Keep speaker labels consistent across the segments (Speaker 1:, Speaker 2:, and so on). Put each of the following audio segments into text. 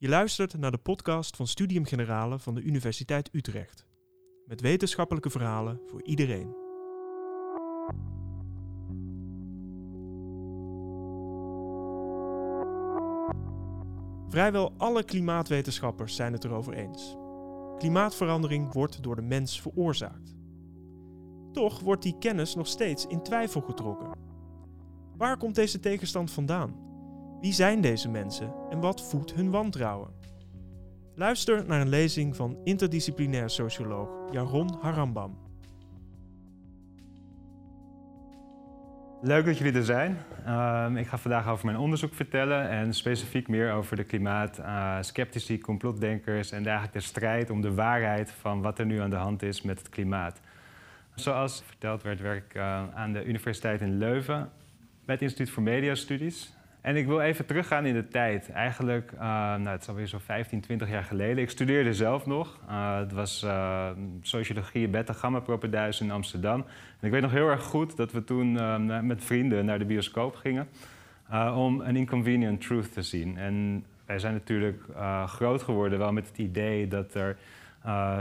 Speaker 1: Je luistert naar de podcast van Studium Generale van de Universiteit Utrecht. Met wetenschappelijke verhalen voor iedereen. Vrijwel alle klimaatwetenschappers zijn het erover eens. Klimaatverandering wordt door de mens veroorzaakt. Toch wordt die kennis nog steeds in twijfel getrokken. Waar komt deze tegenstand vandaan? Wie zijn deze mensen en wat voedt hun wantrouwen? Luister naar een lezing van interdisciplinair socioloog Jaron Harambam.
Speaker 2: Leuk dat jullie er zijn. Ehm, ik ga vandaag over mijn onderzoek vertellen en specifiek meer over de klimaatskeptici, uh, complotdenkers en eigenlijk de strijd om de waarheid van wat er nu aan de hand is met het klimaat. Zoals verteld werd, werk ik uh, aan de Universiteit in Leuven bij het Instituut voor Mediastudies. En ik wil even teruggaan in de tijd. Eigenlijk, uh, nou, het is alweer zo 15, 20 jaar geleden. Ik studeerde zelf nog. Uh, het was uh, sociologie beta gamma propenduis in Amsterdam. En ik weet nog heel erg goed dat we toen met vrienden naar de bioscoop gingen... om een inconvenient truth te zien. En wij zijn natuurlijk groot geworden wel met het idee dat er...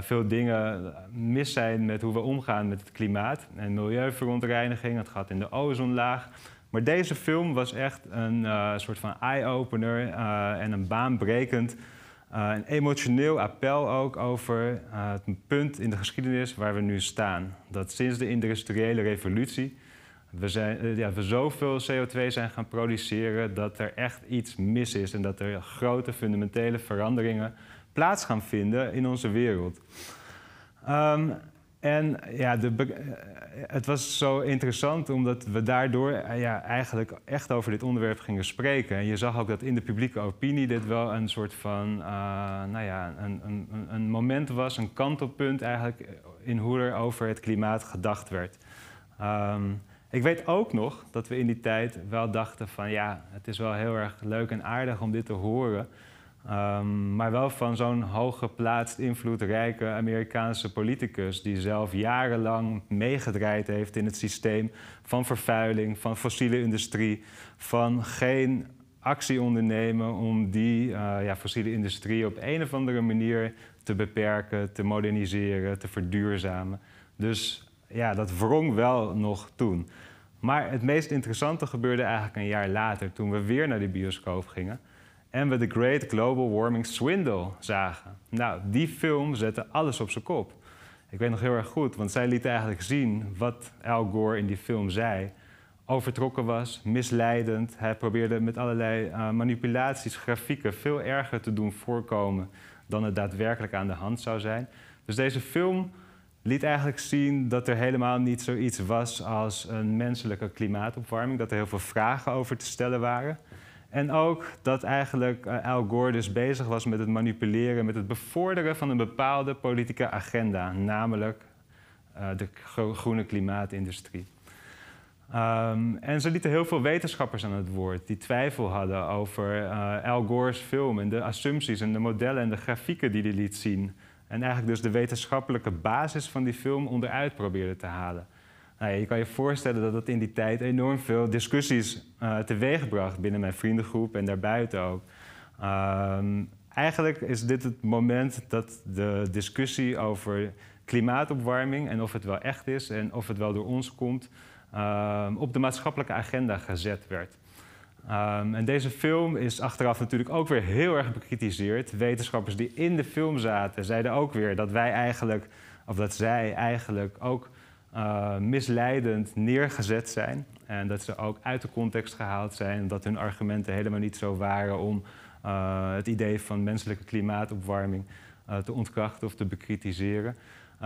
Speaker 2: veel dingen mis zijn met hoe we omgaan met het klimaat en milieuverontreiniging. Het gaat in de ozonlaag. Maar deze film was echt een uh, soort van eye-opener uh, en een baanbrekend, uh, een emotioneel appel ook over het punt in de geschiedenis waar we nu staan. Dat sinds de industriële revolutie we, zijn, ja, we zoveel CO2 zijn gaan produceren dat er echt iets mis is en dat er grote fundamentele veranderingen plaats gaan vinden in onze wereld. Um, en ja, de, het was zo interessant omdat we daardoor eh, ja, eigenlijk echt over dit onderwerp gingen spreken. En je zag ook dat in de publieke opinie dit wel een soort van, uh, nou ja, een, een, een, moment was, een kantelpunt eigenlijk in hoe er over het klimaat gedacht werd. Um, ik weet ook nog dat we in die tijd wel dachten van ja, het is wel heel erg leuk en aardig om dit te horen. Um, maar wel van zo'n hooggeplaatst, invloedrijke Amerikaanse politicus die zelf jarenlang meegedraaid heeft in het systeem van vervuiling, van fossiele industrie, van geen actie ondernemen om die uh, ja, fossiele industrie op een of andere manier te beperken, te moderniseren, te verduurzamen. Dus ja, dat wrong wel nog toen. Maar het meest interessante gebeurde eigenlijk een jaar later, toen we weer naar de bioscoop gingen en we The Great Global Warming Swindle zagen. Nou, die film zette alles op zijn kop. Ik weet nog heel erg goed, want zij liet eigenlijk zien wat Al Gore in die film zei. Overtrokken was, misleidend. Hij probeerde met allerlei uh, manipulaties, grafieken veel erger te doen voorkomen dan het daadwerkelijk aan de hand zou zijn. Dus deze film liet eigenlijk zien dat er helemaal niet zoiets was als een menselijke klimaatopwarming, dat er heel veel vragen over te stellen waren. En ook dat eigenlijk uh, Al Gore dus bezig was met het manipuleren, met het bevorderen van een bepaalde politieke agenda, namelijk uh, de groene klimaatindustrie. Um, en ze lieten heel veel wetenschappers aan het woord die twijfel hadden over uh, Al Gore's film en de assumpties en de modellen en de grafieken die hij liet zien. En eigenlijk dus de wetenschappelijke basis van die film onderuit probeerden te halen. Nou, je kan je voorstellen dat dat in die tijd enorm veel discussies uh, teweegbracht binnen mijn vriendengroep en daarbuiten ook. Uh, eigenlijk is dit het moment dat de discussie over klimaatopwarming en of het wel echt is en of het wel door ons komt, uh, op de maatschappelijke agenda gezet werd. Um, en deze film is achteraf natuurlijk ook weer heel erg bekritiseerd. Wetenschappers die in de film zaten zeiden ook weer dat wij eigenlijk, of dat zij eigenlijk ook uh, misleidend neergezet zijn. En dat ze ook uit de context gehaald zijn. Dat hun argumenten helemaal niet zo waren om uh, het idee van menselijke klimaatopwarming uh, te ontkrachten of te bekritiseren.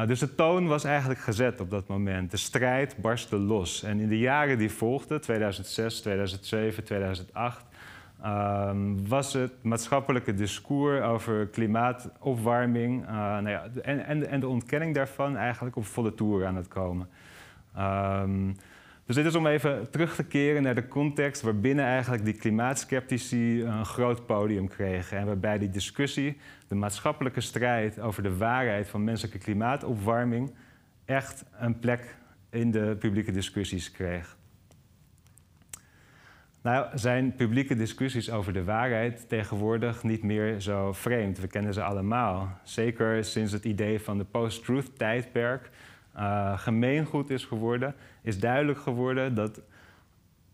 Speaker 2: dus de toon was eigenlijk gezet op dat moment. De strijd barstte los. En in de jaren die volgden, 2006, 2007, 2008, Um, was het maatschappelijke discours over klimaatopwarming uh, nou ja, en, en, en, de ontkenning daarvan eigenlijk op volle toer aan het komen. Um, dus dit is om even terug te keren naar de context waarbinnen eigenlijk die klimaatskeptici een groot podium kregen. En waarbij die discussie, de maatschappelijke strijd over de waarheid van menselijke klimaatopwarming, echt een plek in de publieke discussies kreeg. Nou, zijn publieke discussies over de waarheid tegenwoordig niet meer zo vreemd? We kennen ze allemaal. Zeker sinds het idee van de post-truth-tijdperk uh, gemeengoed is geworden, is duidelijk geworden dat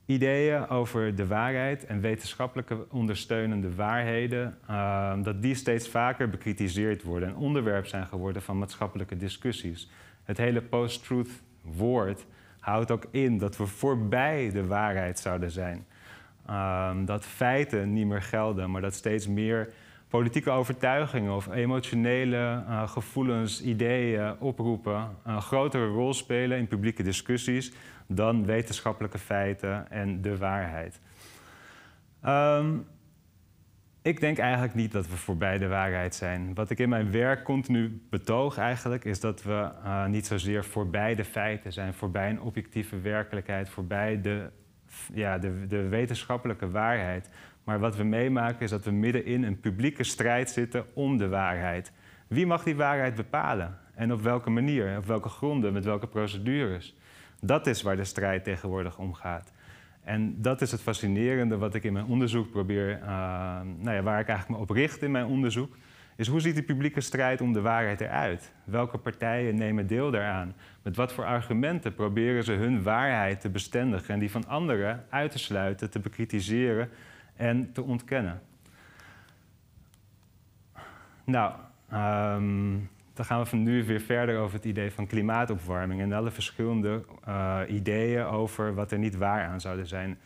Speaker 2: ideeën over de waarheid en wetenschappelijke ondersteunende waarheden, uh, dat die steeds vaker bekritiseerd worden en onderwerp zijn geworden van maatschappelijke discussies. Het hele post-truth woord houdt ook in dat we voorbij de waarheid zouden zijn. Um, dat feiten niet meer gelden, maar dat steeds meer politieke overtuigingen of emotionele uh, gevoelens, ideeën oproepen, een grotere rol spelen in publieke discussies dan wetenschappelijke feiten en de waarheid. Um, ik denk eigenlijk niet dat we voorbij de waarheid zijn. Wat ik in mijn werk continu betoog eigenlijk, is dat we uh, niet zozeer voorbij de feiten zijn, voorbij een objectieve werkelijkheid, voorbij de, ja, de, de wetenschappelijke waarheid. Maar wat we meemaken is dat we midden in een publieke strijd zitten om de waarheid. Wie mag die waarheid bepalen? En op welke manier? Op welke gronden? Met welke procedures? Dat is waar de strijd tegenwoordig om gaat. En dat is het fascinerende wat ik in mijn onderzoek probeer, uh, nou ja, waar ik eigenlijk me op richt in mijn onderzoek, is hoe ziet die publieke strijd om de waarheid eruit? Welke partijen nemen deel daaraan? Met wat voor argumenten proberen ze hun waarheid te bestendigen en die van anderen uit te sluiten, te bekritiseren en te ontkennen? Nou, um, dan gaan we van nu weer verder over het idee van klimaatopwarming en alle verschillende uh, ideeën over wat er niet waar aan zouden zijn.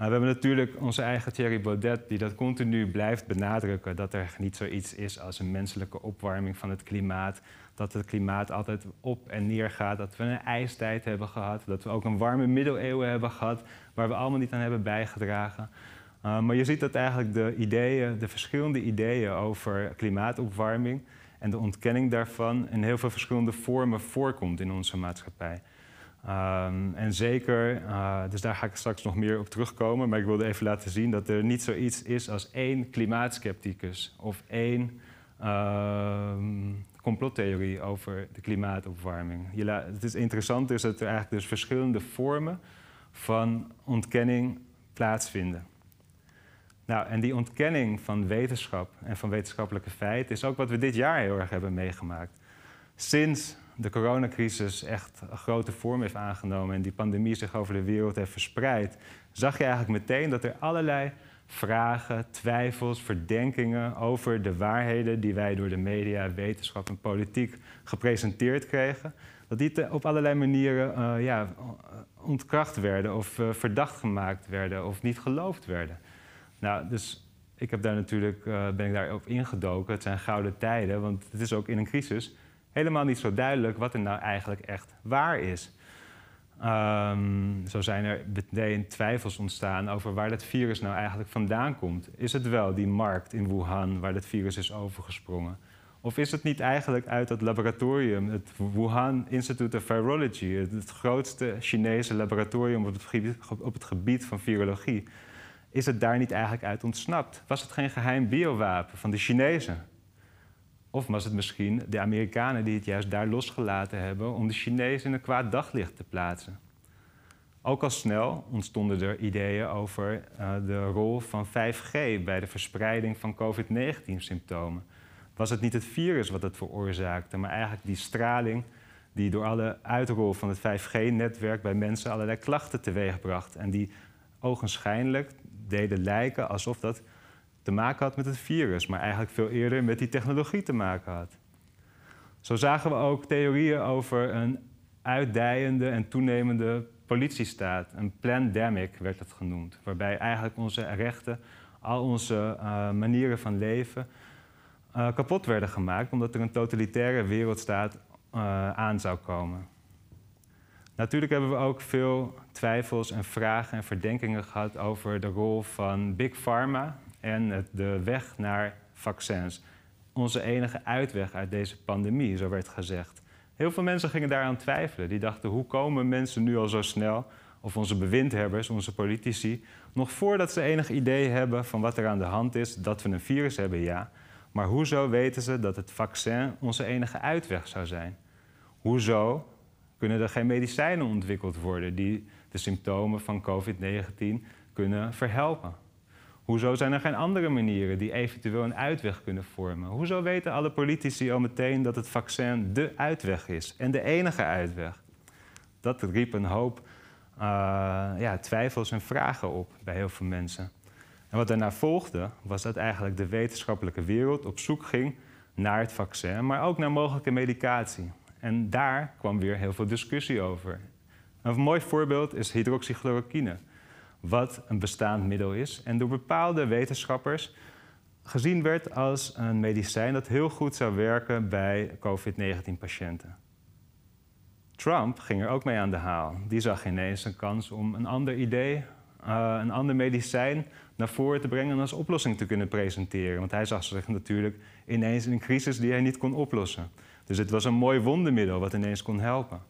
Speaker 2: We hebben natuurlijk onze eigen Thierry Baudet, die dat continu blijft benadrukken: dat er niet zoiets is als een menselijke opwarming van het klimaat. Dat het klimaat altijd op en neer gaat. Dat we een ijstijd hebben gehad. Dat we ook een warme middeleeuwen hebben gehad, waar we allemaal niet aan hebben bijgedragen. Uh, maar je ziet dat eigenlijk de ideeën, de verschillende ideeën over klimaatopwarming en de ontkenning daarvan in heel veel verschillende vormen voorkomt in onze maatschappij. Um, en zeker, uh, dus daar ga ik straks nog meer op terugkomen, maar ik wilde even laten zien dat er niet zoiets is als één klimaatskepticus of één uh, complottheorie over de klimaatopwarming. Het is interessant is dat er eigenlijk dus verschillende vormen van ontkenning plaatsvinden. Nou, en die ontkenning van wetenschap en van wetenschappelijke feiten is ook wat we dit jaar heel erg hebben meegemaakt. Sinds de coronacrisis echt een grote vorm heeft aangenomen en die pandemie zich over de wereld heeft verspreid, zag je eigenlijk meteen dat er allerlei vragen, twijfels, verdenkingen over de waarheden die wij door de media, wetenschap en politiek gepresenteerd kregen, dat die op allerlei manieren uh, ja, ontkracht werden of uh, verdacht gemaakt werden of niet geloofd werden. Nou, dus ik heb daar natuurlijk, uh, ben ik daarop ingedoken. Het zijn gouden tijden, want het is ook in een crisis helemaal niet zo duidelijk wat er nou eigenlijk echt waar is. Um, zo zijn er meteen twijfels ontstaan over waar dat virus nou eigenlijk vandaan komt. Is het wel die markt in Wuhan waar dat virus is overgesprongen? Of is het niet eigenlijk uit het laboratorium, het Wuhan Institute of Virology, het grootste Chinese laboratorium op het op het gebied van virologie, is het daar niet eigenlijk uit ontsnapt? Was het geen geheim biowapen van de Chinezen? Of was het misschien de Amerikanen die het juist daar losgelaten hebben om de Chinezen in een kwaad daglicht te plaatsen? Ook al snel ontstonden er ideeën over uh, de rol van 5G bij de verspreiding van COVID-19-symptomen. Was het niet het virus wat het veroorzaakte, maar eigenlijk die straling die door alle uitrol van het 5G-netwerk bij mensen allerlei klachten teweegbracht en die ogenschijnlijk deden lijken alsof dat te maken had met het virus, maar eigenlijk veel eerder met die technologie te maken had. Zo zagen we ook theorieën over een uitdijende en toenemende politiestaat. Een plandemic werd het genoemd, waarbij eigenlijk onze rechten, al onze uh, manieren van leven uh, kapot werden gemaakt, omdat er een totalitaire wereldstaat uh, aan zou komen. Natuurlijk hebben we ook veel twijfels en vragen en verdenkingen gehad over de rol van Big Pharma en de weg naar vaccins. Onze enige uitweg uit deze pandemie, zo werd gezegd. Heel veel mensen gingen daaraan twijfelen. Die dachten, hoe komen mensen nu al zo snel, of onze bewindhebbers, onze politici, nog voordat ze enig idee hebben van wat er aan de hand is, dat we een virus hebben, ja. Maar hoezo weten ze dat het vaccin onze enige uitweg zou zijn? Hoezo kunnen er geen medicijnen ontwikkeld worden die de symptomen van COVID-19 kunnen verhelpen? Hoezo zijn er geen andere manieren die eventueel een uitweg kunnen vormen? Hoezo weten alle politici al meteen dat het vaccin de uitweg is en de enige uitweg? Dat riep een hoop uh, ja, twijfels en vragen op bij heel veel mensen. En wat daarna volgde, was dat eigenlijk de wetenschappelijke wereld op zoek ging naar het vaccin, maar ook naar mogelijke medicatie. En daar kwam weer heel veel discussie over. Een mooi voorbeeld is hydroxychloroquine, wat een bestaand middel is en door bepaalde wetenschappers gezien werd als een medicijn dat heel goed zou werken bij COVID-19-patiënten. Trump ging er ook mee aan de haal. Die zag ineens een kans om een ander idee, uh, een ander medicijn naar voren te brengen en als oplossing te kunnen presenteren. Want hij zag zich natuurlijk ineens in een crisis die hij niet kon oplossen. Dus het was een mooi wondermiddel wat ineens kon helpen.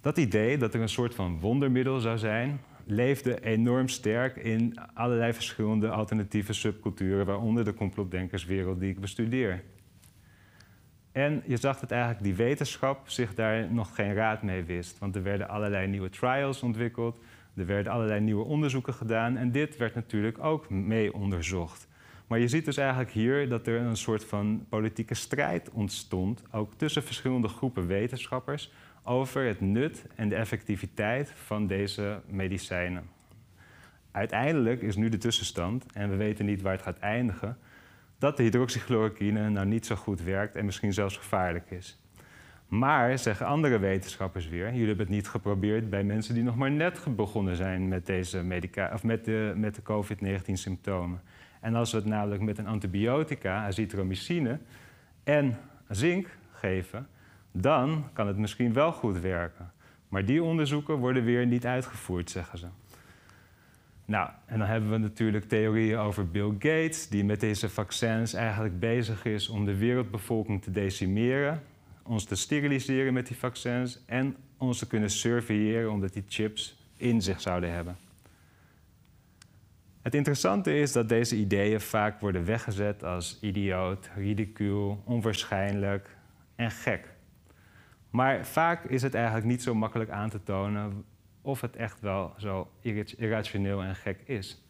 Speaker 2: Dat idee dat er een soort van wondermiddel zou zijn, leefde enorm sterk in allerlei verschillende alternatieve subculturen, waaronder de complotdenkerswereld die ik bestudeer. En je zag dat eigenlijk die wetenschap zich daar nog geen raad mee wist. Want er werden allerlei nieuwe trials ontwikkeld, er werden allerlei nieuwe onderzoeken gedaan en dit werd natuurlijk ook mee onderzocht. Maar je ziet dus eigenlijk hier dat er een soort van politieke strijd ontstond, ook tussen verschillende groepen wetenschappers, over het nut en de effectiviteit van deze medicijnen. Uiteindelijk is nu de tussenstand, en we weten niet waar het gaat eindigen, dat de hydroxychloroquine nou niet zo goed werkt en misschien zelfs gevaarlijk is. Maar, zeggen andere wetenschappers weer, jullie hebben het niet geprobeerd bij mensen die nog maar net begonnen zijn met, deze medica of met de, met de COVID-19-symptomen. En als we het namelijk met een antibiotica, azithromycine en zink geven, dan kan het misschien wel goed werken. Maar die onderzoeken worden weer niet uitgevoerd, zeggen ze. Nou, en dan hebben we natuurlijk theorieën over Bill Gates, die met deze vaccins eigenlijk bezig is om de wereldbevolking te decimeren, ons te steriliseren met die vaccins en ons te kunnen surveilleren omdat die chips in zich zouden hebben. Het interessante is dat deze ideeën vaak worden weggezet als idioot, ridicuul, onwaarschijnlijk en gek. Maar vaak is het eigenlijk niet zo makkelijk aan te tonen of het echt wel zo irrationeel en gek is.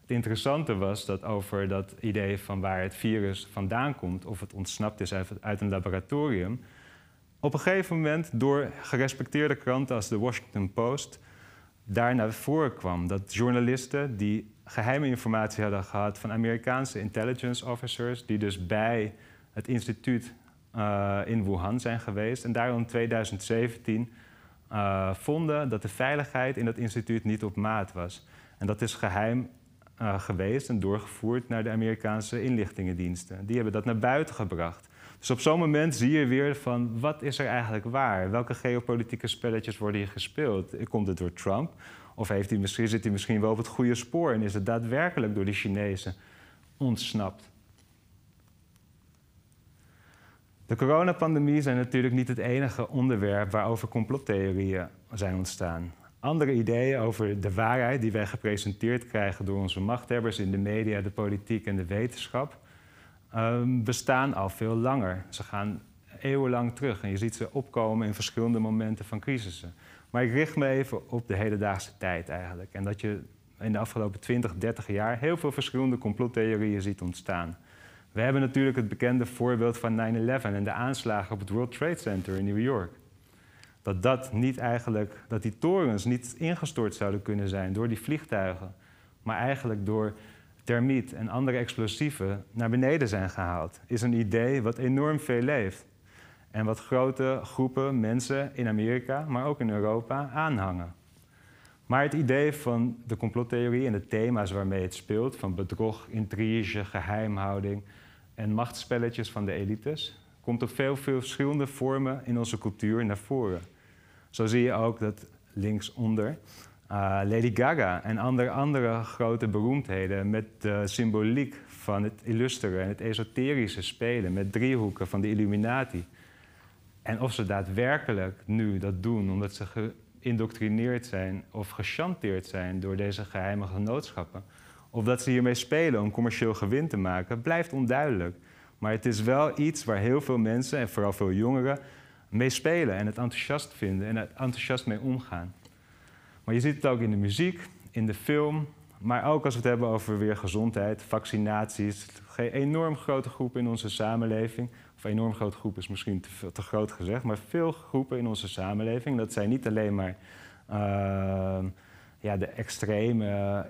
Speaker 2: Het interessante was dat over dat idee van waar het virus vandaan komt, of het ontsnapt is uit een laboratorium, op een gegeven moment door gerespecteerde kranten als de Washington Post daar naar voren kwam. Dat journalisten die geheime informatie hadden gehad van Amerikaanse intelligence officers, die dus bij het instituut uh, in Wuhan zijn geweest. En daarom in 2017 uh, vonden dat de veiligheid in dat instituut niet op maat was. En dat is geheim uh, geweest en doorgevoerd naar de Amerikaanse inlichtingendiensten. Die hebben dat naar buiten gebracht. Dus op zo'n moment zie je weer van wat is er eigenlijk waar? Welke geopolitieke spelletjes worden hier gespeeld? Komt het door Trump? Of heeft hij misschien, zit hij misschien wel op het goede spoor en is het daadwerkelijk door de Chinezen ontsnapt? De coronapandemie zijn natuurlijk niet het enige onderwerp waarover complottheorieën zijn ontstaan. Andere ideeën over de waarheid die wij gepresenteerd krijgen door onze machthebbers in de media, de politiek en de wetenschap, ehm, bestaan al veel langer. Ze gaan eeuwenlang terug en je ziet ze opkomen in verschillende momenten van crisissen. Maar ik richt me even op de hedendaagse tijd eigenlijk. En dat je in de afgelopen 20, 30 jaar heel veel verschillende complottheorieën ziet ontstaan. We hebben natuurlijk het bekende voorbeeld van 9-11 en de aanslagen op het World Trade Center in New York. Dat, dat, niet eigenlijk, dat die torens niet ingestort zouden kunnen zijn door die vliegtuigen, maar eigenlijk door termiet en andere explosieven naar beneden zijn gehaald, is een idee wat enorm veel leeft. En wat grote groepen mensen in Amerika, maar ook in Europa aanhangen. Maar het idee van de complottheorie en de thema's waarmee het speelt, van bedrog, intrige, geheimhouding en machtsspelletjes van de elites, komt op veel, veel verschillende vormen in onze cultuur naar voren. Zo zie je ook dat linksonder uh, Lady Gaga en andere, andere grote beroemdheden met de symboliek van het illustere en het esoterische spelen, met driehoeken van de Illuminati. En of ze daadwerkelijk nu dat doen omdat ze geïndoctrineerd zijn of gechanteerd zijn door deze geheime genootschappen, of dat ze hiermee spelen om commercieel gewin te maken, blijft onduidelijk. Maar het is wel iets waar heel veel mensen, en vooral veel jongeren, mee spelen en het enthousiast vinden en er enthousiast mee omgaan. Maar je ziet het ook in de muziek, in de film, maar ook als we het hebben over weer gezondheid, vaccinaties. Een enorm grote groep in onze samenleving. Of enorm grote groep is misschien te, te groot gezegd, maar veel groepen in onze samenleving. Dat zijn niet alleen maar uh, ja, de extreme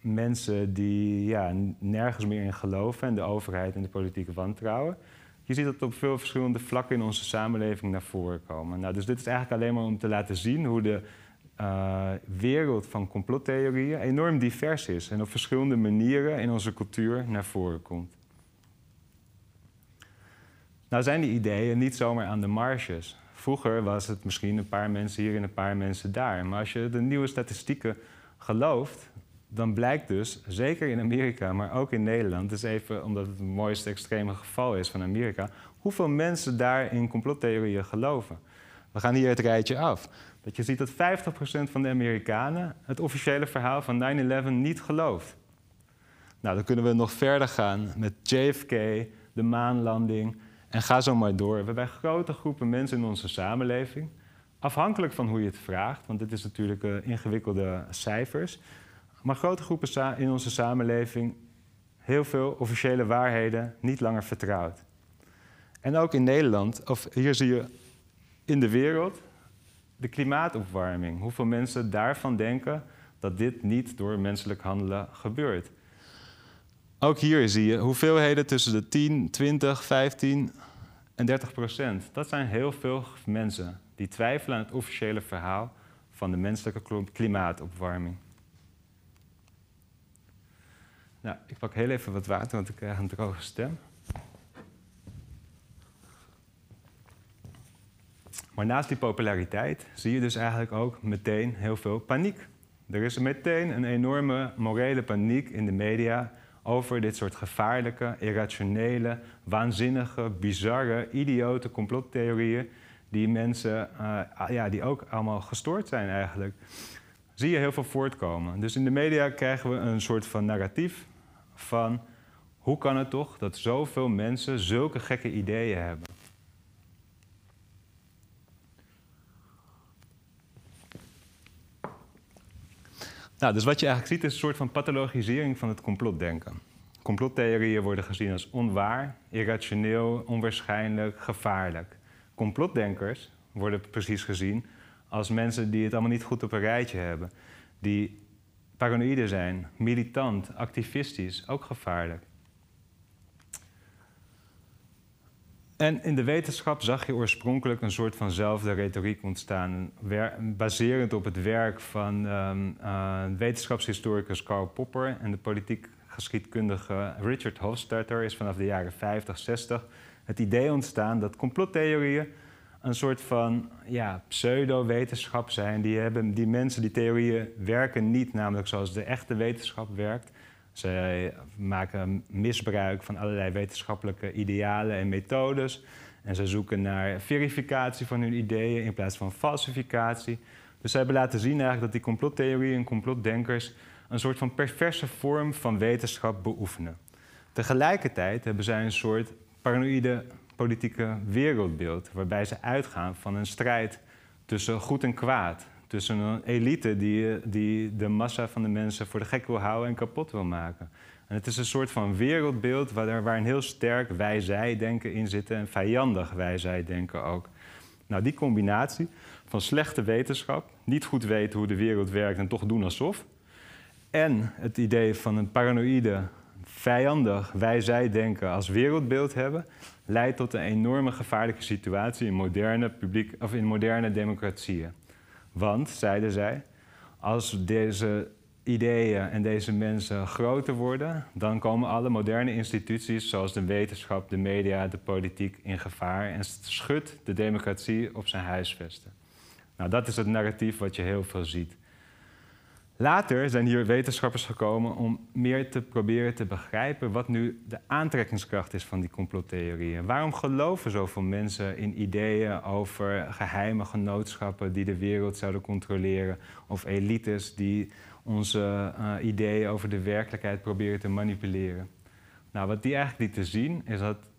Speaker 2: mensen die ja, nergens meer in geloven en de overheid en de politieke wantrouwen. Je ziet dat op veel verschillende vlakken in onze samenleving naar voren komen. Nou, dus dit is eigenlijk alleen maar om te laten zien hoe de uh, wereld van complottheorieën enorm divers is en op verschillende manieren in onze cultuur naar voren komt. Nou zijn die ideeën niet zomaar aan de marges. Vroeger was het misschien een paar mensen hier en een paar mensen daar. Maar als je de nieuwe statistieken gelooft, dan blijkt dus, zeker in Amerika, maar ook in Nederland, dus even omdat het het mooiste extreme geval is van Amerika, hoeveel mensen daar in complottheorieën geloven. We gaan hier het rijtje af. Dat je ziet dat 50% van de Amerikanen het officiële verhaal van 9-11 niet gelooft. Nou, dan kunnen we nog verder gaan met JFK, de maanlanding en ga zo maar door. We hebben grote groepen mensen in onze samenleving, afhankelijk van hoe je het vraagt, want dit is natuurlijk uh, ingewikkelde cijfers, maar grote groepen in onze samenleving heel veel officiële waarheden niet langer vertrouwd. En ook in Nederland, of hier zie je in de wereld, de klimaatopwarming. Hoeveel mensen daarvan denken dat dit niet door menselijk handelen gebeurt. Ook hier zie je hoeveelheden tussen de 10, 20, 15 en 30 procent. Dat zijn heel veel mensen die twijfelen aan het officiële verhaal van de menselijke klimaatopwarming. Nou, ik pak heel even wat water, want ik krijg een droge stem. Maar naast die populariteit zie je dus eigenlijk ook meteen heel veel paniek. Er is meteen een enorme morele paniek in de media over dit soort gevaarlijke, irrationele, waanzinnige, bizarre, idiote complottheorieën die mensen, uh, ja, die ook allemaal gestoord zijn eigenlijk. Zie je heel veel voortkomen. Dus in de media krijgen we een soort van narratief van hoe kan het toch dat zoveel mensen zulke gekke ideeën hebben. Nou, dus wat je eigenlijk ziet is een soort van pathologisering van het complotdenken. Complottheorieën worden gezien als onwaar, irrationeel, onwaarschijnlijk, gevaarlijk. Complotdenkers worden precies gezien als mensen die het allemaal niet goed op een rijtje hebben. Die paranoïde zijn, militant, activistisch, ook gevaarlijk. En in de wetenschap zag je oorspronkelijk een soort vanzelfde retoriek ontstaan, baserend op het werk van um, uh, wetenschapshistoricus Karl Popper en de politiek geschiedkundige Richard Hofstadter is vanaf de jaren 50, 60 het idee ontstaan dat complottheorieën een soort van ja, pseudo-wetenschap zijn. Die, hebben, die mensen, die theorieën werken niet namelijk zoals de echte wetenschap werkt. Ze maken misbruik van allerlei wetenschappelijke idealen en methodes. En ze zoeken naar verificatie van hun ideeën in plaats van falsificatie. Dus ze hebben laten zien eigenlijk dat die complottheorieën en complotdenkers een soort van perverse vorm van wetenschap beoefenen. Tegelijkertijd hebben zij een soort paranoïde politieke wereldbeeld, waarbij ze uitgaan van een strijd tussen goed en kwaad. Tussen een elite die, die de massa van de mensen voor de gek wil houden en kapot wil maken. En het is een soort van wereldbeeld waar, waar een heel sterk wij-zij-denken in zit en vijandig wij-zij-denken ook. Nou, die combinatie van slechte wetenschap, niet goed weten hoe de wereld werkt en toch doen alsof, en het idee van een paranoïde, vijandig wij-zij-denken als wereldbeeld hebben, leidt tot een enorme gevaarlijke situatie in moderne, publiek, of in moderne democratieën. Want, zeiden zij, als deze ideeën en deze mensen groter worden, dan komen alle moderne instituties zoals de wetenschap, de media, de politiek in gevaar en schudt de democratie op zijn huisvesten. Nou, dat is het narratief wat je heel veel ziet. Later zijn hier wetenschappers gekomen om meer te proberen te begrijpen wat nu de aantrekkingskracht is van die complottheorieën. Waarom geloven zoveel mensen in ideeën over geheime genootschappen die de wereld zouden controleren of elites die onze uh, ideeën over de werkelijkheid proberen te manipuleren? Nou, wat die eigenlijk lieten zien is dat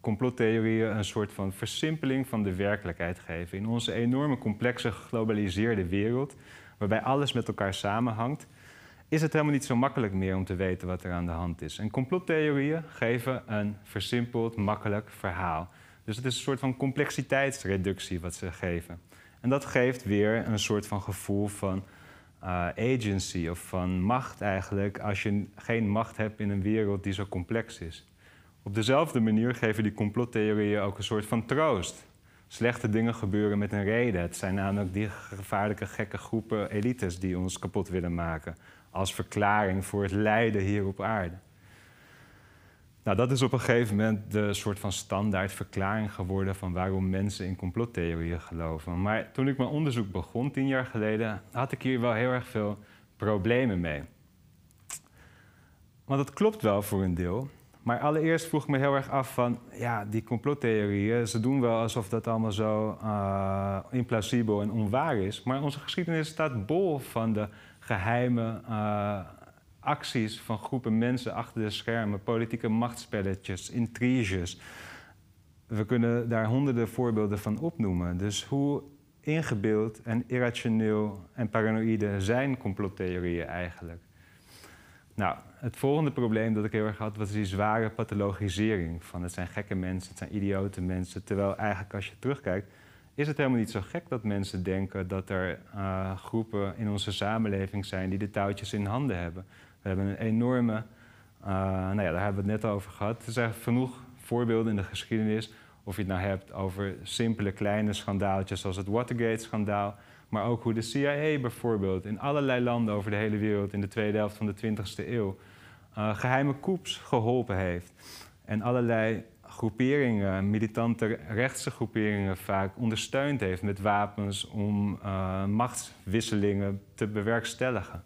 Speaker 2: complottheorieën een soort van versimpeling van de werkelijkheid geven. In onze enorme complexe geglobaliseerde wereld waarbij alles met elkaar samenhangt, is het helemaal niet zo makkelijk meer om te weten wat er aan de hand is. En complottheorieën geven een versimpeld, makkelijk verhaal. Dus het is een soort van complexiteitsreductie wat ze geven. En dat geeft weer een soort van gevoel van uh, agency of van macht eigenlijk, als je geen macht hebt in een wereld die zo complex is. Op dezelfde manier geven die complottheorieën ook een soort van troost. Slechte dingen gebeuren met een reden. Het zijn namelijk die gevaarlijke, gekke groepen elites die ons kapot willen maken. Als verklaring voor het lijden hier op aarde. Nou, dat is op een gegeven moment de soort van standaard verklaring geworden van waarom mensen in complottheorieën geloven. Maar toen ik mijn onderzoek begon, tien jaar geleden, had ik hier wel heel erg veel problemen mee. Want dat klopt wel voor een deel. Maar allereerst vroeg ik me heel erg af van, ja, die complottheorieën, ze doen wel alsof dat allemaal zo uh, implausibel en onwaar is. Maar onze geschiedenis staat bol van de geheime uh, acties van groepen mensen achter de schermen, politieke machtspelletjes, intriges. We kunnen daar honderden voorbeelden van opnoemen. Dus hoe ingebeeld en irrationeel en paranoïde zijn complottheorieën eigenlijk? Nou, het volgende probleem dat ik heel erg had, was die zware pathologisering. Van het zijn gekke mensen, het zijn idiote mensen. Terwijl eigenlijk als je terugkijkt, is het helemaal niet zo gek dat mensen denken dat er uh, groepen in onze samenleving zijn die de touwtjes in handen hebben. We hebben een enorme, uh, nou ja, daar hebben we het net over gehad. Er zijn genoeg voorbeelden in de geschiedenis. Of je het nou hebt over simpele kleine schandaaltjes zoals het Watergate-schandaal. Maar ook hoe de CIA bijvoorbeeld in allerlei landen over de hele wereld in de tweede helft van de 20e eeuw uh, geheime coups geholpen heeft. En allerlei groeperingen, militante rechtse groeperingen vaak ondersteund heeft met wapens om uh, machtswisselingen te bewerkstelligen.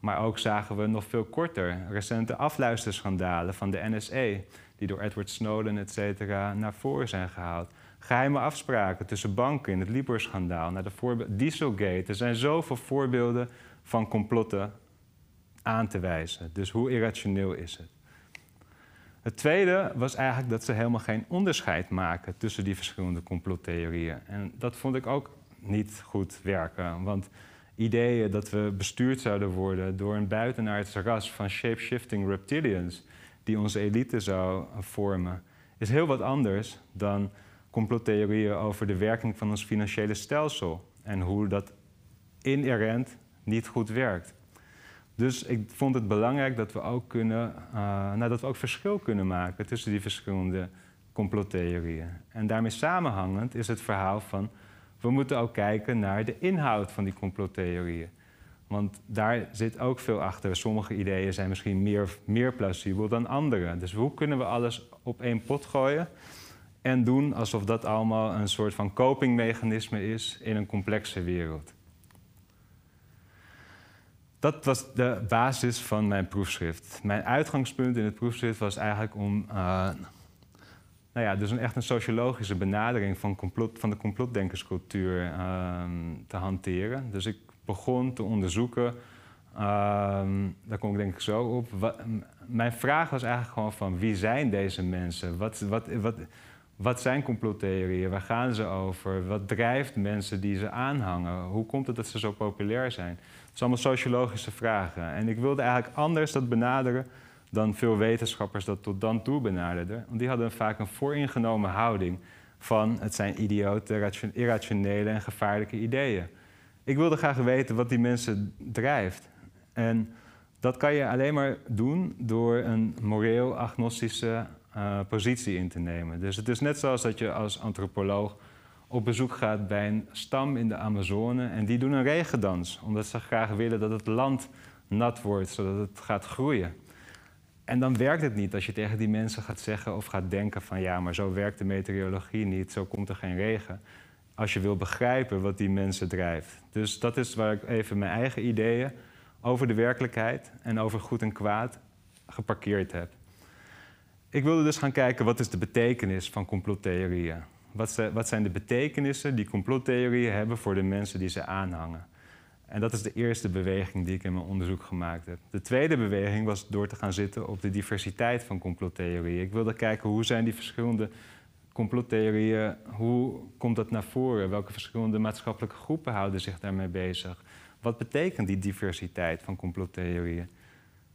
Speaker 2: Maar ook zagen we nog veel korter recente afluisterschandalen van de NSA, die door Edward Snowden et cetera naar voren zijn gehaald. Geheime afspraken tussen banken in het Libor-schandaal, naar de Dieselgate. Er zijn zoveel voorbeelden van complotten aan te wijzen. Dus hoe irrationeel is het? Het tweede was eigenlijk dat ze helemaal geen onderscheid maken tussen die verschillende complottheorieën. En dat vond ik ook niet goed werken. Want ideeën dat we bestuurd zouden worden door een buitenaards ras van shape-shifting reptilians die onze elite zou vormen, is heel wat anders dan complottheorieën over de werking van ons financiële stelsel en hoe dat inherent niet goed werkt. Dus ik vond het belangrijk dat we ook, kunnen, uh, nou, dat we ook verschil kunnen maken tussen die verschillende complottheorieën. En daarmee samenhangend is het verhaal van we moeten ook kijken naar de inhoud van die complottheorieën. Want daar zit ook veel achter. Sommige ideeën zijn misschien meer, meer plausibel dan andere. Dus hoe kunnen we alles op één pot gooien en doen alsof dat allemaal een soort van copingmechanisme is in een complexe wereld? Dat was de basis van mijn proefschrift. Mijn uitgangspunt in het proefschrift was eigenlijk om uh, nou ja, dus een echt een sociologische benadering van, complot, van de complotdenkerscultuur ehm, te hanteren. Dus ik begon te onderzoeken, ehm, daar kom ik denk ik zo op. mijn vraag was eigenlijk gewoon van wie zijn deze mensen? Wat, wat, wat, wat zijn complottheorieën? Waar gaan ze over? Wat drijft mensen die ze aanhangen? Hoe komt het dat ze zo populair zijn? Dat zijn allemaal sociologische vragen. En ik wilde eigenlijk anders dat benaderen dan veel wetenschappers dat tot dan toe benaderden. Want die hadden vaak een vooringenomen houding van het zijn idiote, irrationele en gevaarlijke ideeën. Ik wilde graag weten wat die mensen drijft. En dat kan je alleen maar doen door een moreel agnostische uh, positie in te nemen. Dus het is net zoals dat je als antropoloog op bezoek gaat bij een stam in de Amazone en die doen een regendans, omdat ze graag willen dat het land nat wordt, zodat het gaat groeien. En dan werkt het niet als je tegen die mensen gaat zeggen of gaat denken van ja, maar zo werkt de meteorologie niet, zo komt er geen regen. Als je wil begrijpen wat die mensen drijft. Dus dat is waar ik even mijn eigen ideeën over de werkelijkheid en over goed en kwaad geparkeerd heb. Ik wilde dus gaan kijken wat is de betekenis van complottheorieën. Wat zijn de betekenissen die complottheorieën hebben voor de mensen die ze aanhangen? En dat is de eerste beweging die ik in mijn onderzoek gemaakt heb. De tweede beweging was door te gaan zitten op de diversiteit van complottheorieën. Ik wilde kijken hoe zijn die verschillende complottheorieën, hoe komt dat naar voren? Welke verschillende maatschappelijke groepen houden zich daarmee bezig? Wat betekent die diversiteit van complottheorieën?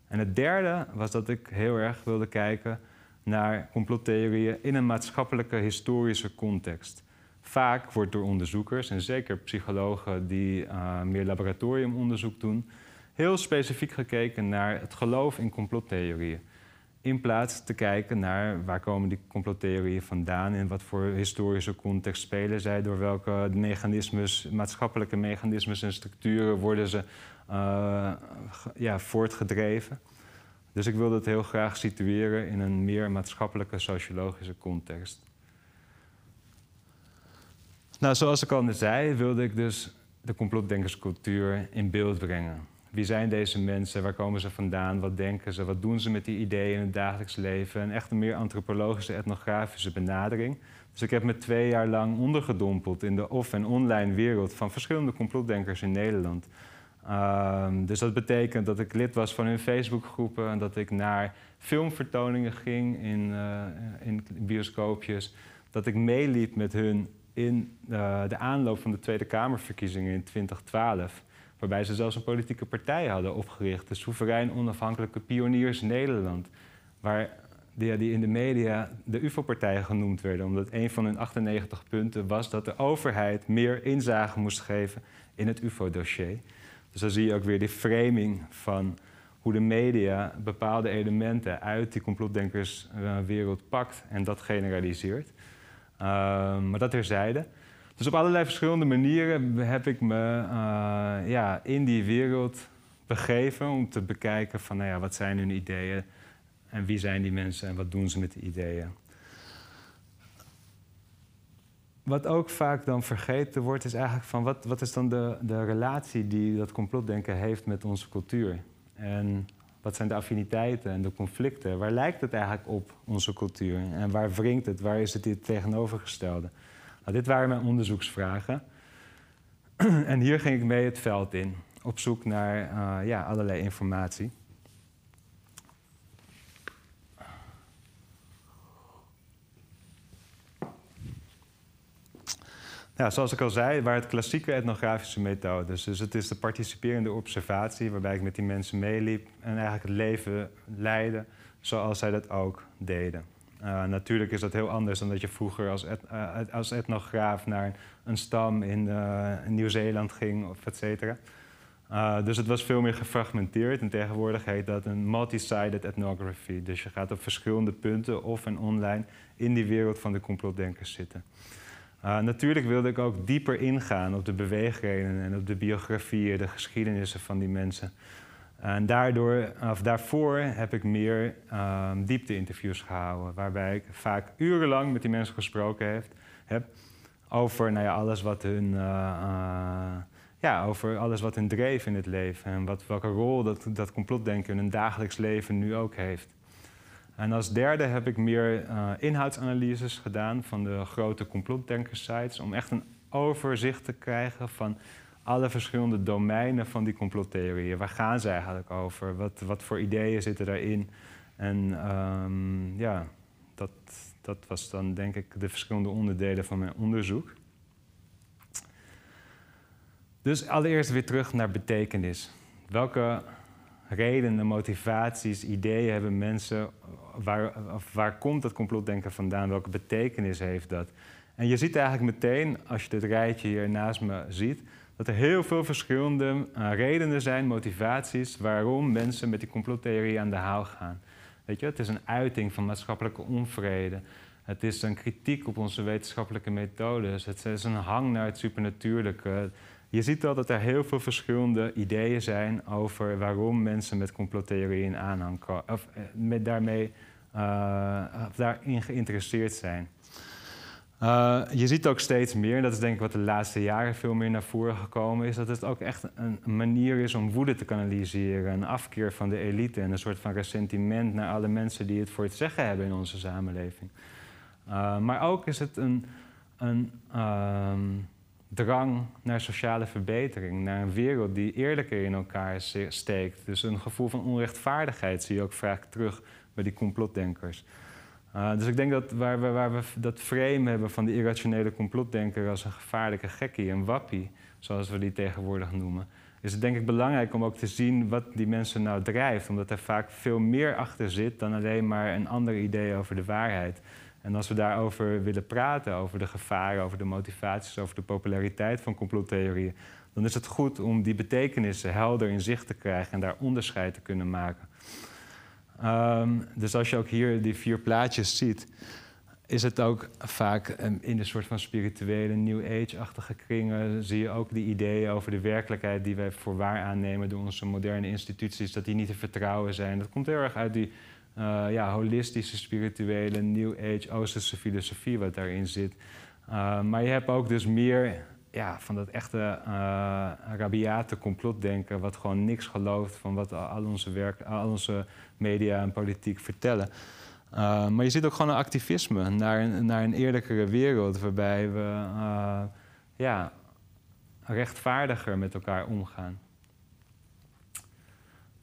Speaker 2: En het derde was dat ik heel erg wilde kijken naar complottheorieën in een maatschappelijke historische context. Vaak wordt door onderzoekers, en zeker psychologen die uh, meer laboratoriumonderzoek doen, heel specifiek gekeken naar het geloof in complottheorieën. In plaats te kijken naar waar komen die complottheorieën vandaan, in wat voor historische context spelen zij, door welke mechanismes, maatschappelijke mechanismes en structuren worden ze uh, ja, voortgedreven. Dus ik wilde het heel graag situeren in een meer maatschappelijke sociologische context. Nou, zoals ik al zei, wilde ik dus de complotdenkerscultuur in beeld brengen. Wie zijn deze mensen? Waar komen ze vandaan? Wat denken ze? Wat doen ze met die ideeën in het dagelijks leven? Een echt een meer antropologische, etnografische benadering. Dus ik heb me twee jaar lang ondergedompeld in de off- en online wereld van verschillende complotdenkers in Nederland. Um, dus dat betekent dat ik lid was van hun Facebookgroepen en dat ik naar filmvertoningen ging in, uh, in bioscoopjes. Dat ik meeliep met hun in uh, de aanloop van de Tweede Kamerverkiezingen in 2012. Waarbij ze zelfs een politieke partij hadden opgericht, de Soeverein Onafhankelijke Pioniers Nederland. Waar die, die in de media de UFO-partijen genoemd werden, omdat een van hun 98 punten was dat de overheid meer inzage moest geven in het UFO-dossier. Dus dan zie je ook weer die framing van hoe de media bepaalde elementen uit die complotdenkerswereld pakt en dat generaliseert. Uh, maar dat terzijde. Dus op allerlei verschillende manieren heb ik me uh, ja, in die wereld begeven om te bekijken van nou ja, wat zijn hun ideeën en wie zijn die mensen en wat doen ze met die ideeën. Wat ook vaak dan vergeten wordt, is eigenlijk van wat, wat is dan de, de relatie die dat complotdenken heeft met onze cultuur? En wat zijn de affiniteiten en de conflicten? Waar lijkt het eigenlijk op, onze cultuur? En waar wringt het? Waar is het dit tegenovergestelde? Nou, dit waren mijn onderzoeksvragen. en hier ging ik mee het veld in, op zoek naar uh, ja, allerlei informatie. Ja, zoals ik al zei, waar het klassieke etnografische methodes. Dus het is de participerende observatie, waarbij ik met die mensen meeliep en eigenlijk het leven leidde zoals zij dat ook deden. Uh, natuurlijk is dat heel anders dan dat je vroeger als, als etnograaf naar een stam in, uh, in Nieuw-Zeeland ging, of et cetera. dus het was veel meer gefragmenteerd. En tegenwoordig heet dat een multi-sided ethnography. Dus je gaat op verschillende punten, of en online, in die wereld van de complotdenkers zitten. Uh, natuurlijk wilde ik ook dieper ingaan op de beweegredenen en op de biografieën, de geschiedenissen van die mensen. En daardoor, of daarvoor heb ik meer uh, diepte-interviews gehouden, waarbij ik vaak urenlang met die mensen gesproken heeft, heb over nou ja, alles wat hun, uh, ja, over alles wat hun dreef in het leven en wat, welke rol dat, dat complotdenken in hun dagelijks leven nu ook heeft. En als derde heb ik meer uh, inhoudsanalyses gedaan van de grote complotdenkersites om echt een overzicht te krijgen van alle verschillende domeinen van die complottheorieën. Waar gaan ze eigenlijk over? Wat, wat voor ideeën zitten daarin? En um, ja, dat, dat was dan denk ik de verschillende onderdelen van mijn onderzoek. Dus allereerst weer terug naar betekenis. Welke redenen, motivaties, ideeën hebben mensen? Waar, waar komt dat complotdenken vandaan? Welke betekenis heeft dat? En je ziet eigenlijk meteen, als je dit rijtje hier naast me ziet, dat er heel veel verschillende uh, redenen zijn, motivaties, waarom mensen met die complottheorie aan de haal gaan. Weet je, het is een uiting van maatschappelijke onvrede. Het is een kritiek op onze wetenschappelijke methodes. Het is een hang naar het supernatuurlijke. Je ziet wel dat er heel veel verschillende ideeën zijn over waarom mensen met complottheorieën aanhang of eh, met daarmee uh, of daarin geïnteresseerd zijn. Uh, je ziet ook steeds meer, dat is denk ik wat de laatste jaren veel meer naar voren gekomen is, dat het ook echt een manier is om woede te kanaliseren, een afkeer van de elite en een soort van ressentiment naar alle mensen die het voor het zeggen hebben in onze samenleving. Maar ook is het een, een uh, drang naar sociale verbetering, naar een wereld die eerlijker in elkaar steekt. Dus een gevoel van onrechtvaardigheid zie je ook vaak terug bij die complotdenkers. Uh, dus ik denk dat waar we, waar we dat frame hebben van de irrationele complotdenker als een gevaarlijke gekkie, een wappie, zoals we die tegenwoordig noemen, is het denk ik belangrijk om ook te zien wat die mensen nou drijft. Omdat er vaak veel meer achter zit dan alleen maar een ander idee over de waarheid. En als we daarover willen praten, over de gevaren, over de motivaties, over de populariteit van complottheorieën, dan is het goed om die betekenissen helder in zicht te krijgen en daar onderscheid te kunnen maken. Ehm, dus als je ook hier die vier plaatjes ziet, is het ook vaak ehm, in de soort van spirituele New Age-achtige kringen. Zie je ook die ideeën over de werkelijkheid die wij voor waar aannemen door onze moderne instituties, dat die niet te vertrouwen zijn. Dat komt heel erg uit die uh, ja, holistische, spirituele, New Age, Oosterse filosofie wat daarin zit. Uh, maar je hebt ook dus meer ja, van dat echte uh, rabiate complotdenken, wat gewoon niks gelooft van wat al onze, werk, al onze media en politiek vertellen. Maar je ziet ook gewoon een activisme naar een, naar een eerlijkere wereld, waarbij we ja, rechtvaardiger met elkaar omgaan.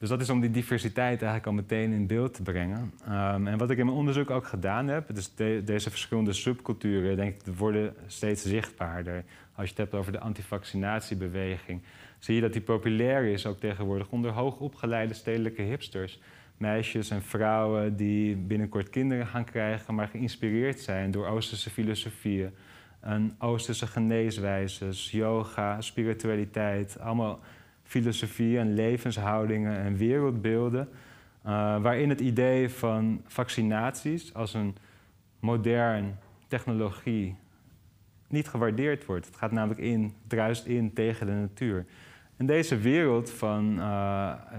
Speaker 2: Dus dat is om die diversiteit eigenlijk al meteen in beeld te brengen. Um, en wat ik in mijn onderzoek ook gedaan heb, dus de, deze verschillende subculturen, denk ik, worden steeds zichtbaarder. Als je het hebt over de antivaccinatiebeweging, zie je dat die populair is ook tegenwoordig onder hoogopgeleide stedelijke hipsters. Meisjes en vrouwen die binnenkort kinderen gaan krijgen, maar geïnspireerd zijn door Oosterse filosofieën. Oosterse geneeswijzes, yoga, spiritualiteit, allemaal filosofieën en levenshoudingen en wereldbeelden. Uh, waarin het idee van vaccinaties als een modern technologie niet gewaardeerd wordt. Het gaat namelijk in, druist in tegen de natuur. En deze wereld van, uh,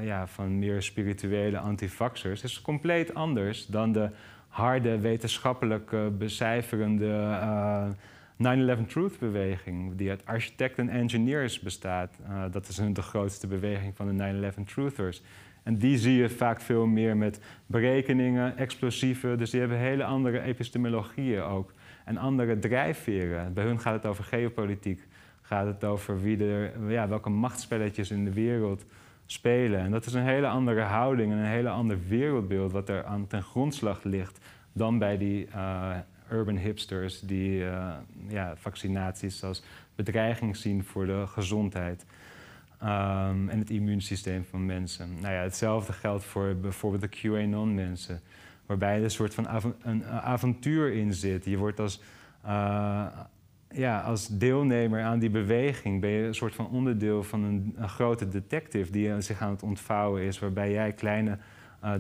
Speaker 2: ja, van meer spirituele antivaxers is compleet anders dan de harde, wetenschappelijke, becijferende uh, 9-11 Truth beweging, die uit architecten en engineers bestaat. Uh, dat is de grootste beweging van de 9-11 Truthers. En die zie je vaak veel meer met berekeningen, explosieven. Dus die hebben hele andere epistemologieën ook. En andere drijfveren. Bij hun gaat het over geopolitiek. Gaat het over wie er, ja, welke machtspelletjes in de wereld spelen. En dat is een hele andere houding en een hele ander wereldbeeld wat er aan ten grondslag ligt dan bij die uh, urban hipsters die uh, ja, vaccinaties als bedreiging zien voor de gezondheid. Um, en het immuunsysteem van mensen. Nou ja, hetzelfde geldt voor bijvoorbeeld de QAnon-mensen, waarbij er een soort van een avontuur in zit. Je wordt als, uh, ja, als deelnemer aan die beweging, ben je een soort van onderdeel van een, grote detective die zich aan het ontvouwen is, waarbij jij kleine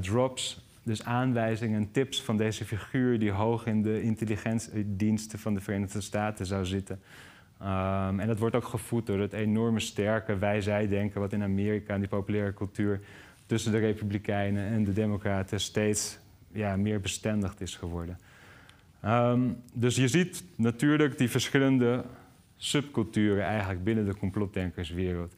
Speaker 2: drops dus aanwijzingen en tips van deze figuur die hoog in de intelligentiediensten van de Verenigde Staten zou zitten. Um, en dat wordt ook gevoed door het enorme sterke wij-zij-denken wat in Amerika en die populaire cultuur tussen de Republikeinen en de Democraten steeds ja, meer bestendigd is geworden. Um, dus je ziet natuurlijk die verschillende subculturen eigenlijk binnen de complotdenkerswereld.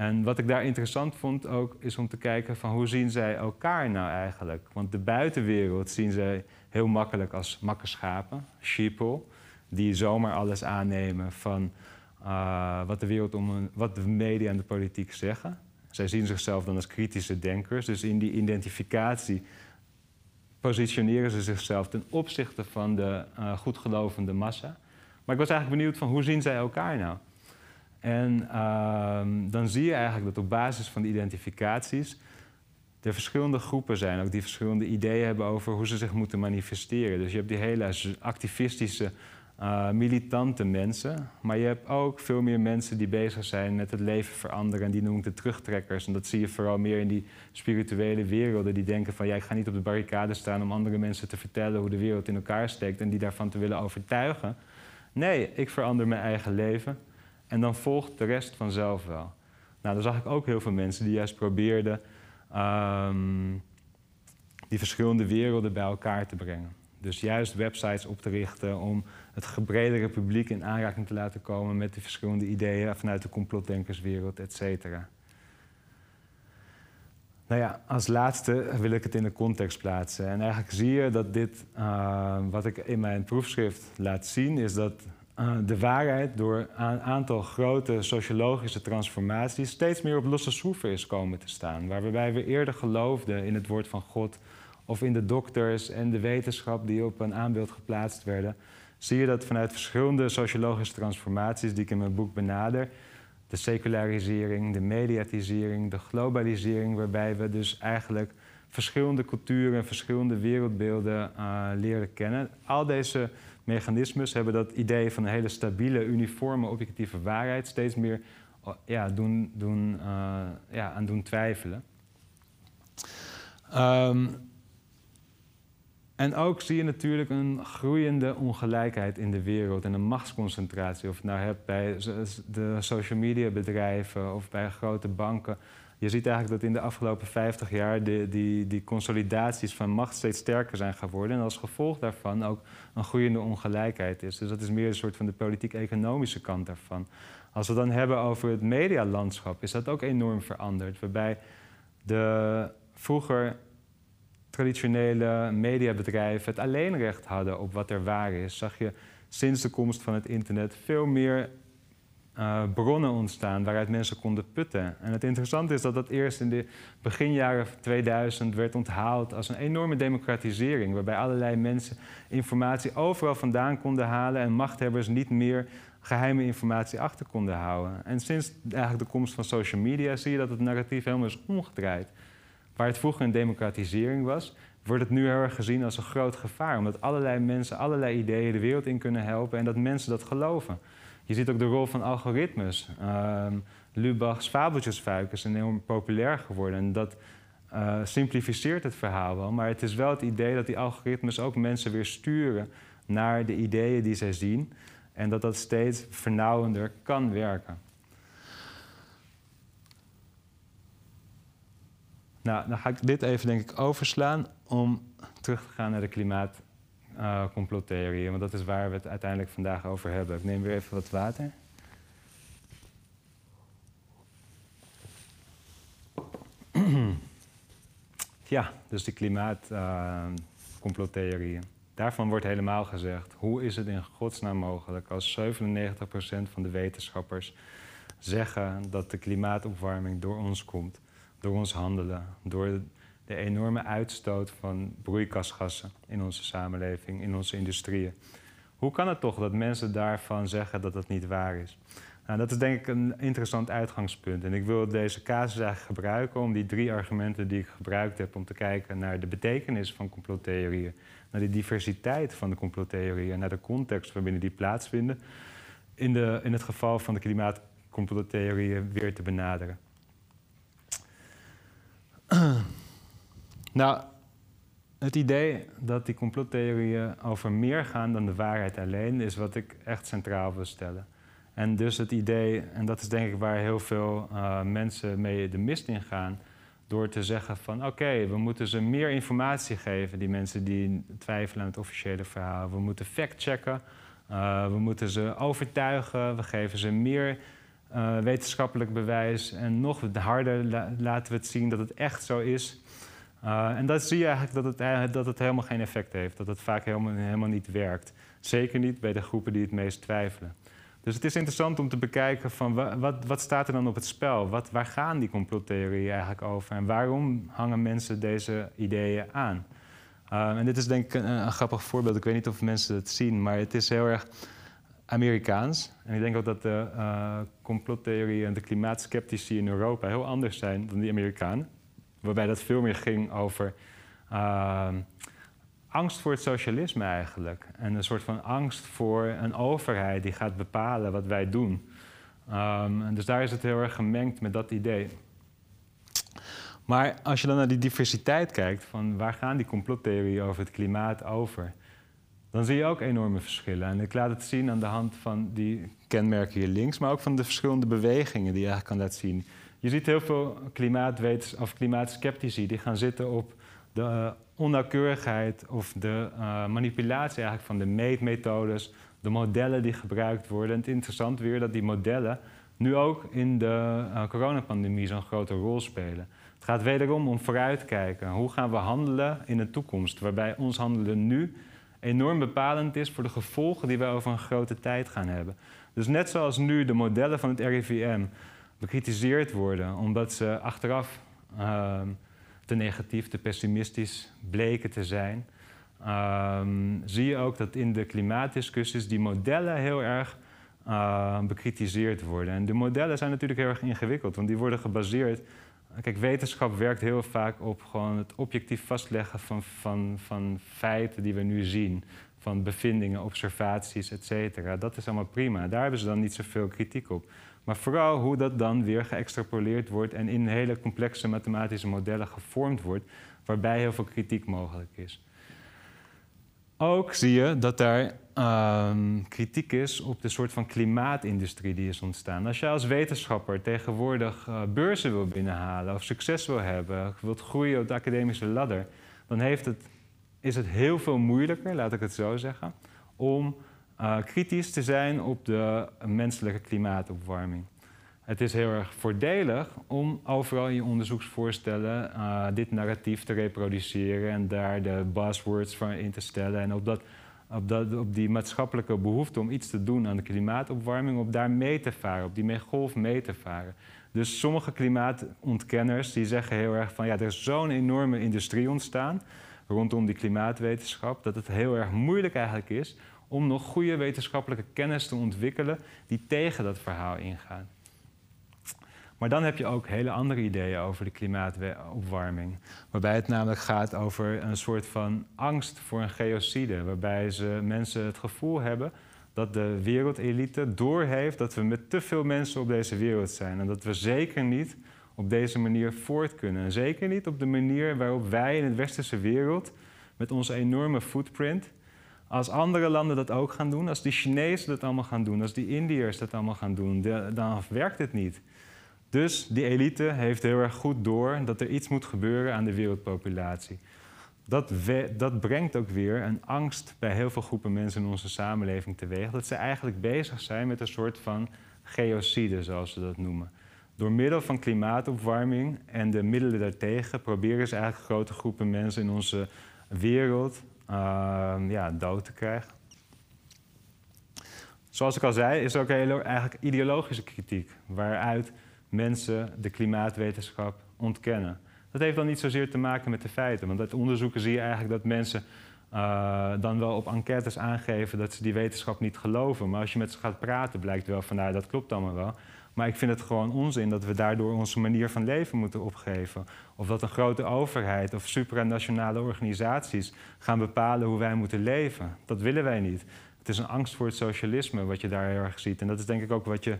Speaker 2: En wat ik daar interessant vond ook, is om te kijken van hoe zien zij elkaar nou eigenlijk? Want de buitenwereld zien zij heel makkelijk als makkerschapen, sheeple, die zomaar alles aannemen van uh, wat de wereld om wat de media en de politiek zeggen. Zij zien zichzelf dan als kritische denkers, dus in die identificatie positioneren ze zichzelf ten opzichte van de uh, goedgelovende massa. Maar ik was eigenlijk benieuwd van hoe zien zij elkaar nou? En uh, dan zie je eigenlijk dat op basis van de identificaties er verschillende groepen zijn, ook die verschillende ideeën hebben over hoe ze zich moeten manifesteren. Dus je hebt die hele activistische, uh, militante mensen, maar je hebt ook veel meer mensen die bezig zijn met het leven veranderen en die noemen de terugtrekkers. En dat zie je vooral meer in die spirituele werelden, die denken van ja, ik ga niet op de barricade staan om andere mensen te vertellen hoe de wereld in elkaar steekt en die daarvan te willen overtuigen. Nee, ik verander mijn eigen leven. En dan volgt de rest vanzelf wel. Nou, dan zag ik ook heel veel mensen die juist probeerden um, die verschillende werelden bij elkaar te brengen. Dus juist websites op te richten om het bredere publiek in aanraking te laten komen met die verschillende ideeën vanuit de complotdenkerswereld, et cetera. Nou ja, als laatste wil ik het in de context plaatsen. En eigenlijk zie je dat dit, uh, wat ik in mijn proefschrift laat zien, is dat uh, de waarheid door een aantal grote sociologische transformaties steeds meer op losse schroeven is komen te staan. Waarbij we eerder geloofden in het woord van God of in de dokters en de wetenschap die op een aanbeeld geplaatst werden, zie je dat vanuit verschillende sociologische transformaties die ik in mijn boek benader, de secularisering, de mediatisering, de globalisering, waarbij we dus eigenlijk verschillende culturen, verschillende wereldbeelden uh, leren kennen. Al deze mechanismes hebben dat idee van een hele stabiele, uniforme, objectieve waarheid steeds meer ja, doen, doen, uh, ja, aan doen twijfelen. Um, en ook zie je natuurlijk een groeiende ongelijkheid in de wereld en een machtsconcentratie. Of het nou hebt bij de social media bedrijven of bij grote banken. Je ziet eigenlijk dat in de afgelopen 50 jaar de, die, die consolidaties van macht steeds sterker zijn geworden. En als gevolg daarvan ook een groeiende ongelijkheid is. Dus dat is meer een soort van de politiek-economische kant daarvan. Als we dan hebben over het medialandschap, is dat ook enorm veranderd. Waarbij de vroeger traditionele mediabedrijven het alleenrecht hadden op wat er waar is, zag je sinds de komst van het internet veel meer uh, bronnen ontstaan waaruit mensen konden putten. En het interessante is dat dat eerst in de beginjaren 2000 werd onthaald als een enorme democratisering, waarbij allerlei mensen informatie overal vandaan konden halen en machthebbers niet meer geheime informatie achter konden houden. En sinds eigenlijk de komst van social media zie je dat het narratief helemaal is omgedraaid. Waar het vroeger een democratisering was, wordt het nu heel erg gezien als een groot gevaar. Omdat allerlei mensen allerlei ideeën de wereld in kunnen helpen en dat mensen dat geloven. Je ziet ook de rol van algoritmes. Um, Lubach's fabeltjesfuik is enorm populair geworden. En dat uh, simplificeert het verhaal wel. Maar het is wel het idee dat die algoritmes ook mensen weer sturen naar de ideeën die zij zien. En dat dat steeds vernauwender kan werken. Nou, dan ga ik dit even denk ik overslaan om terug te gaan naar de klimaatcomplottheorie. Uh, want dat is waar we het uiteindelijk vandaag over hebben. Ik neem weer even wat water. ja, dus die klimaatcomplottheorieën. Uh, Daarvan wordt helemaal gezegd, hoe is het in godsnaam mogelijk als 97% van de wetenschappers zeggen dat de klimaatopwarming door ons komt door ons handelen, door de enorme uitstoot van broeikasgassen in onze samenleving, in onze industrieën. Hoe kan het toch dat mensen daarvan zeggen dat dat niet waar is? Nou, dat is denk ik een interessant uitgangspunt. En ik wil deze casus eigenlijk gebruiken om die drie argumenten die ik gebruikt heb om te kijken naar de betekenis van complottheorieën, naar de diversiteit van de complottheorieën, naar de context waarbinnen die plaatsvinden, in, de, in het geval van de klimaatcomplottheorieën weer te benaderen. Nou, het idee dat die complottheorieën over meer gaan dan de waarheid alleen, is wat ik echt centraal wil stellen. En dus het idee, en dat is denk ik waar heel veel uh, mensen mee de mist in gaan, door te zeggen van oké, we moeten ze meer informatie geven, die mensen die twijfelen aan het officiële verhaal. We moeten factchecken, uh, we moeten ze overtuigen, we geven ze meer uh, wetenschappelijk bewijs. En nog harder laten we het zien dat het echt zo is. Uh, en dat zie je eigenlijk dat het, eh, dat het helemaal geen effect heeft. Dat het vaak helemaal, helemaal niet werkt. Zeker niet bij de groepen die het meest twijfelen. Dus het is interessant om te bekijken van wat, wat staat er dan op het spel? Wat, waar gaan die complottheorieën eigenlijk over? En waarom hangen mensen deze ideeën aan? Uh, en dit is denk ik een, een, grappig voorbeeld. Ik weet niet of mensen het zien, maar het is heel erg Amerikaans. En ik denk ook dat de uh, complottheorieën en de klimaatskeptici in Europa heel anders zijn dan die Amerikanen. Waarbij dat veel meer ging over uh, angst voor het socialisme eigenlijk. En een soort van angst voor een overheid die gaat bepalen wat wij doen. Um, en dus daar is het heel erg gemengd met dat idee. Maar als je dan naar die diversiteit kijkt, van waar gaan die complottheorieën over het klimaat over? dan zie je ook enorme verschillen. En ik laat het zien aan de hand van die kenmerken hier links, maar ook van de verschillende bewegingen die je eigenlijk kan laten zien. Je ziet heel veel klimaatwetens of klimaatskeptici die gaan zitten op de uh, onnauwkeurigheid of de uh, manipulatie eigenlijk van de meetmethodes, de modellen die gebruikt worden. En het is interessant weer dat die modellen nu ook in de uh, coronapandemie zo'n grote rol spelen. Het gaat wederom om vooruitkijken. Hoe gaan we handelen in de toekomst? Waarbij ons handelen nu enorm bepalend is voor de gevolgen die we over een grote tijd gaan hebben. Dus net zoals nu de modellen van het RIVM bekritiseerd worden omdat ze achteraf uh, te negatief, te pessimistisch bleken te zijn, uh, zie je ook dat in de klimaatdiscussies die modellen heel erg uh, bekritiseerd worden. En de modellen zijn natuurlijk heel erg ingewikkeld, want die worden gebaseerd. Kijk, wetenschap werkt heel vaak op gewoon het objectief vastleggen van, van, van feiten die we nu zien. Van bevindingen, observaties, et cetera. Dat is allemaal prima. Daar hebben ze dan niet zoveel kritiek op. Maar vooral hoe dat dan weer geëxtrapoleerd wordt en in hele complexe mathematische modellen gevormd wordt, waarbij heel veel kritiek mogelijk is. Ook zie je dat daar ehm, kritiek is op de soort van klimaatindustrie die is ontstaan. Als je als wetenschapper tegenwoordig uh, beurzen wil binnenhalen of succes wil hebben, wilt groeien op de academische ladder, dan heeft het, is het heel veel moeilijker, laat ik het zo zeggen, om uh, kritisch te zijn op de menselijke klimaatopwarming. Het is heel erg voordelig om overal in je onderzoeksvoorstellen uh, dit narratief te reproduceren en daar de buzzwords van in te stellen. En op, dat, op, dat, op die maatschappelijke behoefte om iets te doen aan de klimaatopwarming, op daar mee te varen, op die golf mee te varen. Dus sommige klimaatontkenners die zeggen heel erg van ja, er is zo'n enorme industrie ontstaan rondom die klimaatwetenschap, dat het heel erg moeilijk eigenlijk is om nog goede wetenschappelijke kennis te ontwikkelen die tegen dat verhaal ingaan. Maar dan heb je ook hele andere ideeën over de klimaatopwarming. Waarbij het namelijk gaat over een soort van angst voor een geocide. Waarbij ze mensen het gevoel hebben dat de wereldelite doorheeft dat we met te veel mensen op deze wereld zijn. En dat we zeker niet op deze manier voort kunnen. En zeker niet op de manier waarop wij in de westerse wereld met onze enorme footprint als andere landen dat ook gaan doen, als die Chinezen dat allemaal gaan doen, als die Indiërs dat allemaal gaan doen, dan werkt het niet. Dus die elite heeft heel erg goed door dat er iets moet gebeuren aan de wereldpopulatie. Dat, dat, brengt ook weer een angst bij heel veel groepen mensen in onze samenleving teweeg. Dat ze eigenlijk bezig zijn met een soort van geocide, zoals ze dat noemen. Door middel van klimaatopwarming en de middelen daartegen proberen ze eigenlijk grote groepen mensen in onze wereld ja, dood te krijgen. Zoals ik al zei, is er ook heel, eigenlijk ideologische kritiek, waaruit mensen de klimaatwetenschap ontkennen. Dat heeft dan niet zozeer te maken met de feiten, want uit onderzoeken zie je eigenlijk dat mensen uh, dan wel op enquêtes aangeven dat ze die wetenschap niet geloven. Maar als je met ze gaat praten, blijkt wel van nou, dat klopt allemaal wel. Maar ik vind het gewoon onzin dat we daardoor onze manier van leven moeten opgeven. Of dat een grote overheid of supranationale organisaties gaan bepalen hoe wij moeten leven. Dat willen wij niet. Het is een angst voor het socialisme wat je daar heel erg ziet. En dat is denk ik ook wat je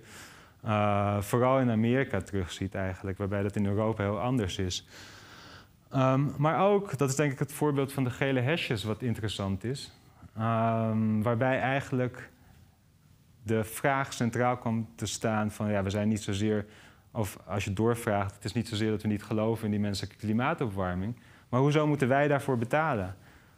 Speaker 2: uh, vooral in Amerika terugziet eigenlijk, waarbij dat in Europa heel anders is. Um, maar ook, dat is denk ik het voorbeeld van de gele hesjes wat interessant is. Um, waarbij eigenlijk de vraag centraal kwam te staan van ja, we zijn niet zozeer, of als je doorvraagt, het is niet zozeer dat we niet geloven in die menselijke klimaatopwarming, maar hoezo moeten wij daarvoor betalen?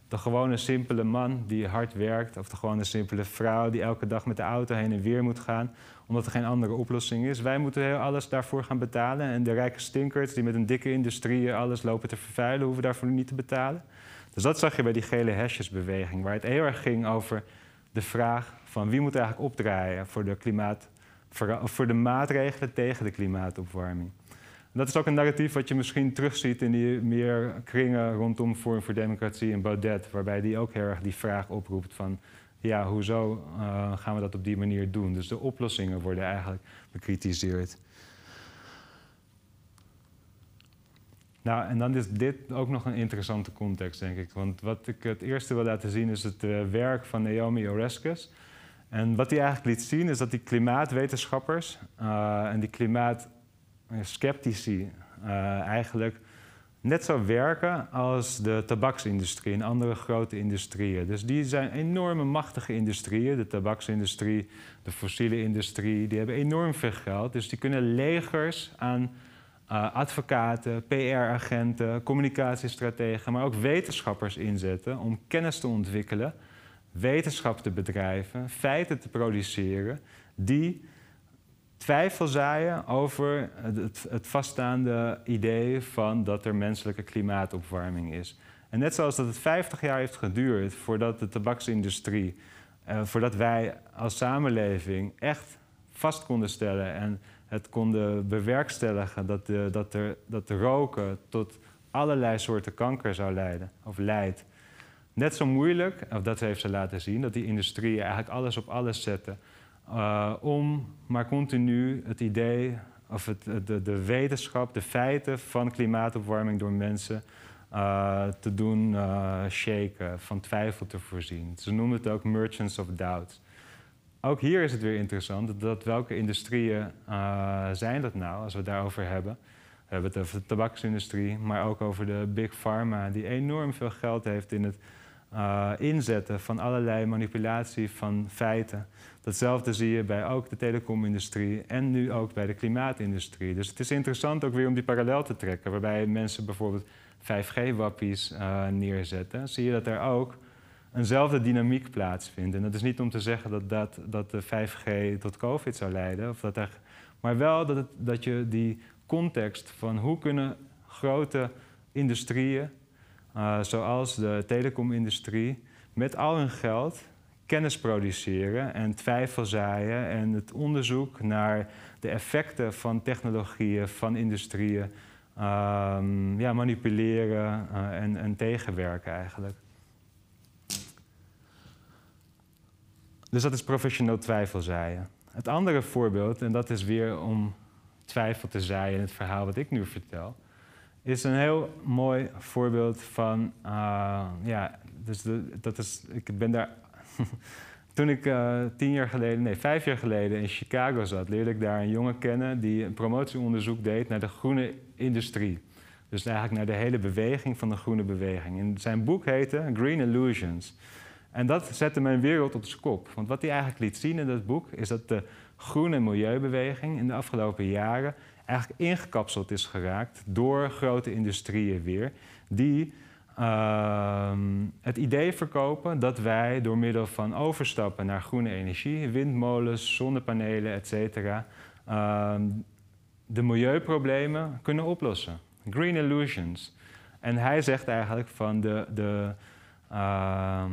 Speaker 2: De gewone simpele man die hard werkt, of de gewone simpele vrouw die elke dag met de auto heen en weer moet gaan, omdat er geen andere oplossing is. Wij moeten heel alles daarvoor gaan betalen. En de rijke stinkers die met een dikke industrie alles lopen te vervuilen, hoeven daarvoor niet te betalen. Dus dat zag je bij die gele hesjesbeweging, waar het heel erg ging over de vraag van wie moet eigenlijk opdraaien voor de, klimaat, voor de maatregelen tegen de klimaatopwarming. dat is ook een narratief wat je misschien terugziet in die meer kringen rondom Forum voor Democratie en Baudet, waarbij die ook heel erg die vraag oproept van ja, hoezo uh, gaan we dat op die manier doen? Dus de oplossingen worden eigenlijk bekritiseerd. Nou, en dan is dit ook nog een interessante context, denk ik. Want wat ik het eerste wil laten zien is het uh, werk van Naomi Oreskes. En wat hij eigenlijk liet zien is dat die klimaatwetenschappers uh, en die klimaatskeptici uh, eigenlijk net zo werken als de tabaksindustrie en andere grote industrieën. Dus die zijn enorme machtige industrieën. De tabaksindustrie, de fossiele industrie, die hebben enorm veel geld. Dus die kunnen legers aan uh, advocaten, PR-agenten, communicatiestrategen, maar ook wetenschappers inzetten om kennis te ontwikkelen, wetenschap te bedrijven, feiten te produceren die twijfel zaaien over het, vaststaande idee van dat er menselijke klimaatopwarming is. En net zoals dat het 50 jaar heeft geduurd voordat de tabaksindustrie, eh, voordat wij als samenleving echt vast konden stellen en het konden bewerkstelligen dat, de, dat, er, dat de roken tot allerlei soorten kanker zou leiden, of leidt. Net zo moeilijk, of dat heeft ze laten zien, dat die industrie eigenlijk alles op alles zette uh, om maar continu het idee of het, de, de, wetenschap, de feiten van klimaatopwarming door mensen uh, te doen uh, shaken, van twijfel te voorzien. Ze noemen het ook merchants of doubt. Ook hier is het weer interessant dat welke industrieën zijn dat nou, als we het daarover hebben. We hebben het over de tabaksindustrie, maar ook over de big pharma, die enorm veel geld heeft in het uh, inzetten van allerlei manipulatie van feiten. Datzelfde zie je bij ook de telecomindustrie en nu ook bij de klimaatindustrie. Dus het is interessant ook weer om die parallel te trekken, waarbij mensen bijvoorbeeld 5G-wappies uh, neerzetten. Zie je dat er ook eenzelfde dynamiek plaatsvindt. En dat is niet om te zeggen dat, dat, dat de 5G tot COVID zou leiden, of dat er, maar wel dat, dat je die context van hoe kunnen grote industrieën uh, zoals de telecomindustrie, met al hun geld kennis produceren en twijfel zaaien en het onderzoek naar de effecten van technologieën, van industrieën, um, ja, manipuleren uh, en, en tegenwerken eigenlijk. Dus dat is professioneel twijfelzaaien. Het andere voorbeeld, en dat is weer om twijfel te zaaien in het verhaal wat ik nu vertel, is een heel mooi voorbeeld van, uh, ja, dus dat is, ik ben daar, toen ik uh, tien jaar geleden, nee, vijf jaar geleden in Chicago zat, leerde ik daar een jongen kennen die een promotieonderzoek deed naar de groene industrie. Dus eigenlijk naar de hele beweging van de groene beweging. En zijn boek heette Green Illusions. En dat zette mijn wereld op zijn kop. Want wat hij eigenlijk liet zien in dat boek is dat de groene milieubeweging in de afgelopen jaren eigenlijk ingekapseld is geraakt door grote industrieën weer, die uh, het idee verkopen dat wij door middel van overstappen naar groene energie, windmolens, zonnepanelen, etc., uh, de milieuproblemen kunnen oplossen. Green illusions. En hij zegt eigenlijk van de, de uh,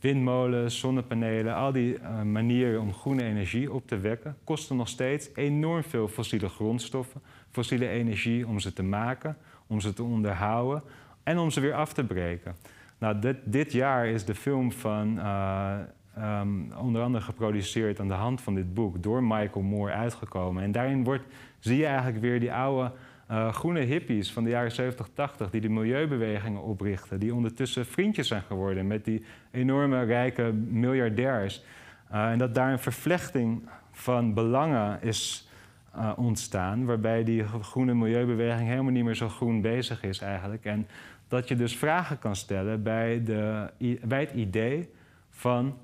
Speaker 2: windmolens, zonnepanelen, al die uh, manieren om groene energie op te wekken, kosten nog steeds enorm veel fossiele grondstoffen, fossiele energie om ze te maken, om ze te onderhouden en om ze weer af te breken. Nou, dit, dit jaar is de film van uh, um, onder andere geproduceerd aan de hand van dit boek door Michael Moore uitgekomen. En daarin wordt, zie je eigenlijk weer die oude uh, groene hippies van de jaren 70, 80 die de milieubewegingen oprichten, die ondertussen vriendjes zijn geworden met die enorme rijke miljardairs. Uh, en dat daar een vervlechting van belangen is uh, ontstaan, waarbij die groene milieubeweging helemaal niet meer zo groen bezig is eigenlijk. En dat je dus vragen kan stellen bij, de, bij het idee van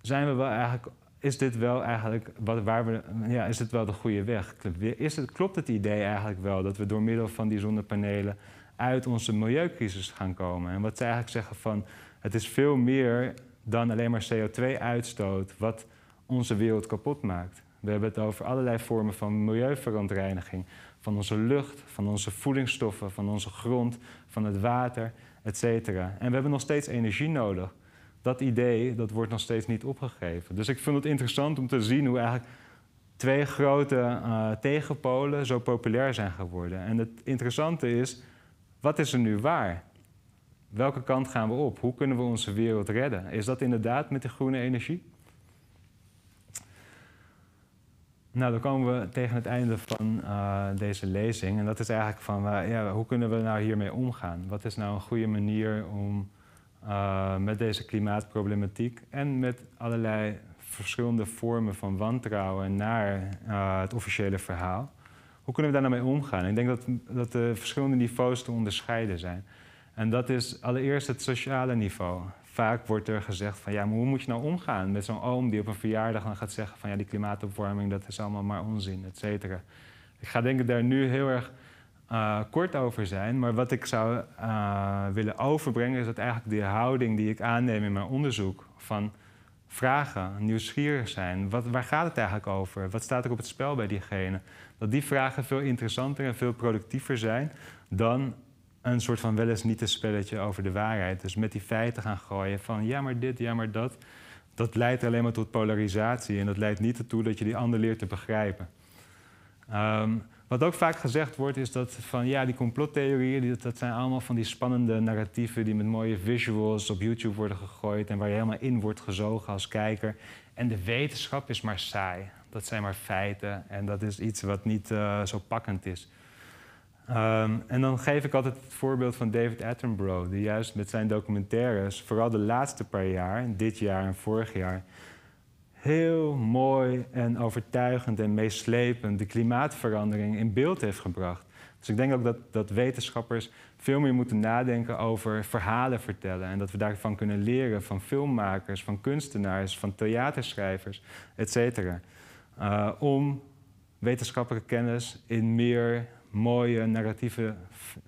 Speaker 2: zijn we wel eigenlijk is dit wel eigenlijk wat, waar we, ja, is dit wel de goede weg? Is het, klopt het idee eigenlijk wel dat we door middel van die zonnepanelen uit onze milieucrisis gaan komen? En wat ze eigenlijk zeggen van het is veel meer dan alleen maar CO2-uitstoot wat onze wereld kapot maakt. We hebben het over allerlei vormen van milieuverontreiniging. Van onze lucht, van onze voedingsstoffen, van onze grond, van het water, etc. En we hebben nog steeds energie nodig dat idee dat wordt nog steeds niet opgegeven. Dus ik vind het interessant om te zien hoe eigenlijk twee grote uh, tegenpolen zo populair zijn geworden. En het interessante is, wat is er nu waar? Welke kant gaan we op? Hoe kunnen we onze wereld redden? Is dat inderdaad met de groene energie? Nou, dan komen we tegen het einde van uh, deze lezing. En dat is eigenlijk van, uh, ja, hoe kunnen we nou hiermee omgaan? Wat is nou een goede manier om uh, met deze klimaatproblematiek en met allerlei verschillende vormen van wantrouwen naar uh, het officiële verhaal. Hoe kunnen we daar nou mee omgaan? Ik denk dat, dat de verschillende niveaus te onderscheiden zijn. En dat is allereerst het sociale niveau. Vaak wordt er gezegd van ja, maar hoe moet je nou omgaan met zo'n oom die op een verjaardag dan gaat zeggen van ja, die klimaatopwarming dat is allemaal maar onzin, et cetera. Ik ga denk ik daar nu heel erg uh, kort over zijn. Maar wat ik zou uh, willen overbrengen is dat eigenlijk de houding die ik aanneem in mijn onderzoek van vragen, nieuwsgierig zijn. Wat, waar gaat het eigenlijk over? Wat staat er op het spel bij diegene? Dat die vragen veel interessanter en veel productiever zijn dan een soort van wel eens niet een spelletje over de waarheid. Dus met die feiten gaan gooien van ja maar dit, ja maar dat. Dat leidt alleen maar tot polarisatie en dat leidt niet ertoe dat je die ander leert te begrijpen. Um, Wat ook vaak gezegd wordt is dat van ja, die complottheorieën, dat zijn allemaal van die spannende narratieven die met mooie visuals op YouTube worden gegooid en waar je helemaal in wordt gezogen als kijker. En de wetenschap is maar saai. Dat zijn maar feiten en dat is iets wat niet uh, zo pakkend is. Um, en dan geef ik altijd het voorbeeld van David Attenborough, die juist met zijn documentaires, vooral de laatste paar jaar, dit jaar en vorig jaar, heel mooi en overtuigend en meeslepend de klimaatverandering in beeld heeft gebracht. Dus ik denk ook dat, dat wetenschappers veel meer moeten nadenken over verhalen vertellen. En dat we daarvan kunnen leren van filmmakers, van kunstenaars, van theaterschrijvers, et cetera. Uh, om wetenschappelijke kennis in meer mooie narratieven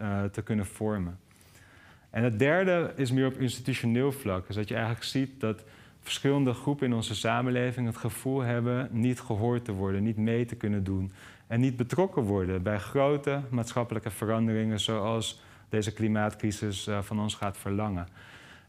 Speaker 2: uh, te kunnen vormen. En het derde is meer op institutioneel vlak. Dus dat je eigenlijk ziet dat verschillende groepen in onze samenleving het gevoel hebben niet gehoord te worden, niet mee te kunnen doen en niet betrokken worden bij grote maatschappelijke veranderingen zoals deze klimaatcrisis eh, van ons gaat verlangen.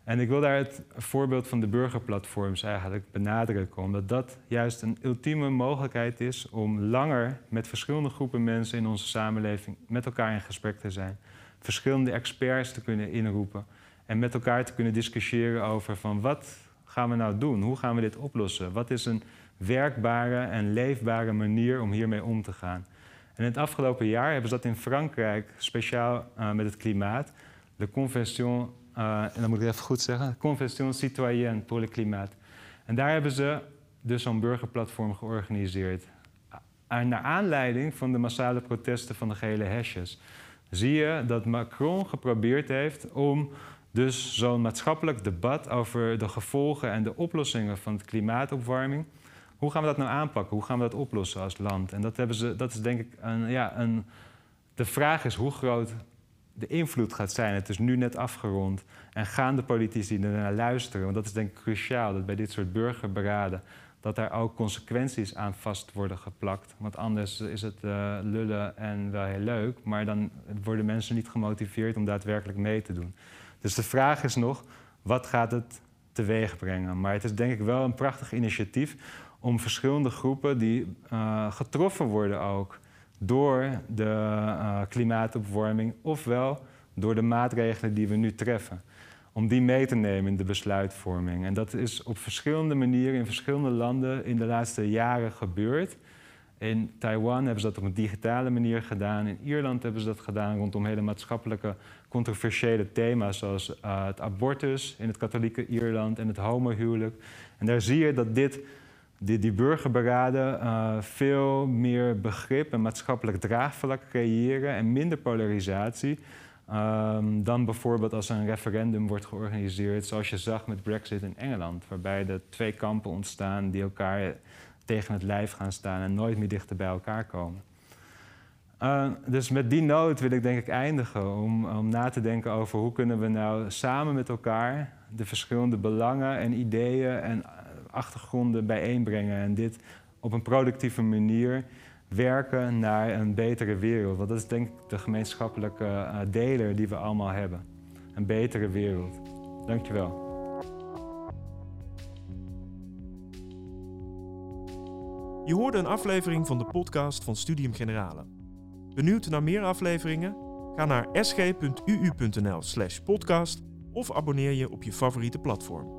Speaker 2: En ik wil daar het voorbeeld van de burgerplatforms eigenlijk benadrukken, omdat dat juist een ultieme mogelijkheid is om langer met verschillende groepen mensen in onze samenleving met elkaar in gesprek te zijn, verschillende experts te kunnen inroepen en met elkaar te kunnen discussiëren over van wat gaan we nou doen? Hoe gaan we dit oplossen? Wat is een werkbare en leefbare manier om hiermee om te gaan? En in het afgelopen jaar hebben ze dat in Frankrijk, speciaal uh, met het klimaat, de Convention, uh, en dan moet ik even goed zeggen, Convention Citoyenne pour le Climat. En daar hebben ze dus zo'n burgerplatform georganiseerd. En naar aanleiding van de massale protesten van de gele hesjes zie je dat Macron geprobeerd heeft om dus zo'n maatschappelijk debat over de gevolgen en de oplossingen van de klimaatopwarming. Hoe gaan we dat nou aanpakken? Hoe gaan we dat oplossen als land? En dat, hebben ze, dat is denk ik een, ja, een. De vraag is hoe groot de invloed gaat zijn. Het is nu net afgerond. En gaan de politici er naar luisteren? Want dat is denk ik cruciaal, dat bij dit soort burgerberaden... dat daar ook consequenties aan vast worden geplakt. Want anders is het uh, lullen en wel heel leuk... maar dan worden mensen niet gemotiveerd om daadwerkelijk mee te doen. Dus de vraag is nog, wat gaat het teweeg brengen? Maar het is denk ik wel een prachtig initiatief om verschillende groepen die uh, getroffen worden ook door de uh, klimaatopwarming, ofwel door de maatregelen die we nu treffen, om die mee te nemen in de besluitvorming. En dat is op verschillende manieren in verschillende landen in de laatste jaren gebeurd. In Taiwan hebben ze dat op een digitale manier gedaan. In Ierland hebben ze dat gedaan rondom hele maatschappelijke controversiële thema's zoals uh, het abortus in het katholieke Ierland en het homohuwelijk. En daar zie je dat dit, die, burgerberaden uh, veel meer begrip en maatschappelijk draagvlak creëren en minder polarisatie. Um, dan bijvoorbeeld als een referendum wordt georganiseerd, zoals je zag met Brexit in Engeland, waarbij er twee kampen ontstaan die elkaar tegen het lijf gaan staan en nooit meer dichter bij elkaar komen. Uh, dus met die noot wil ik denk ik eindigen om, om na te denken over hoe kunnen we nou samen met elkaar de verschillende belangen en ideeën en eh, achtergronden bijeenbrengen en dit op een productieve manier werken naar een betere wereld. Want dat is denk ik de gemeenschappelijke uh, deler die we allemaal hebben. Een betere wereld. Dankjewel.
Speaker 1: Je hoorde een aflevering van de podcast van Studium Generale. Benieuwd naar meer afleveringen? Ga naar sg.uu.nl/podcast of abonneer je op je favoriete platform.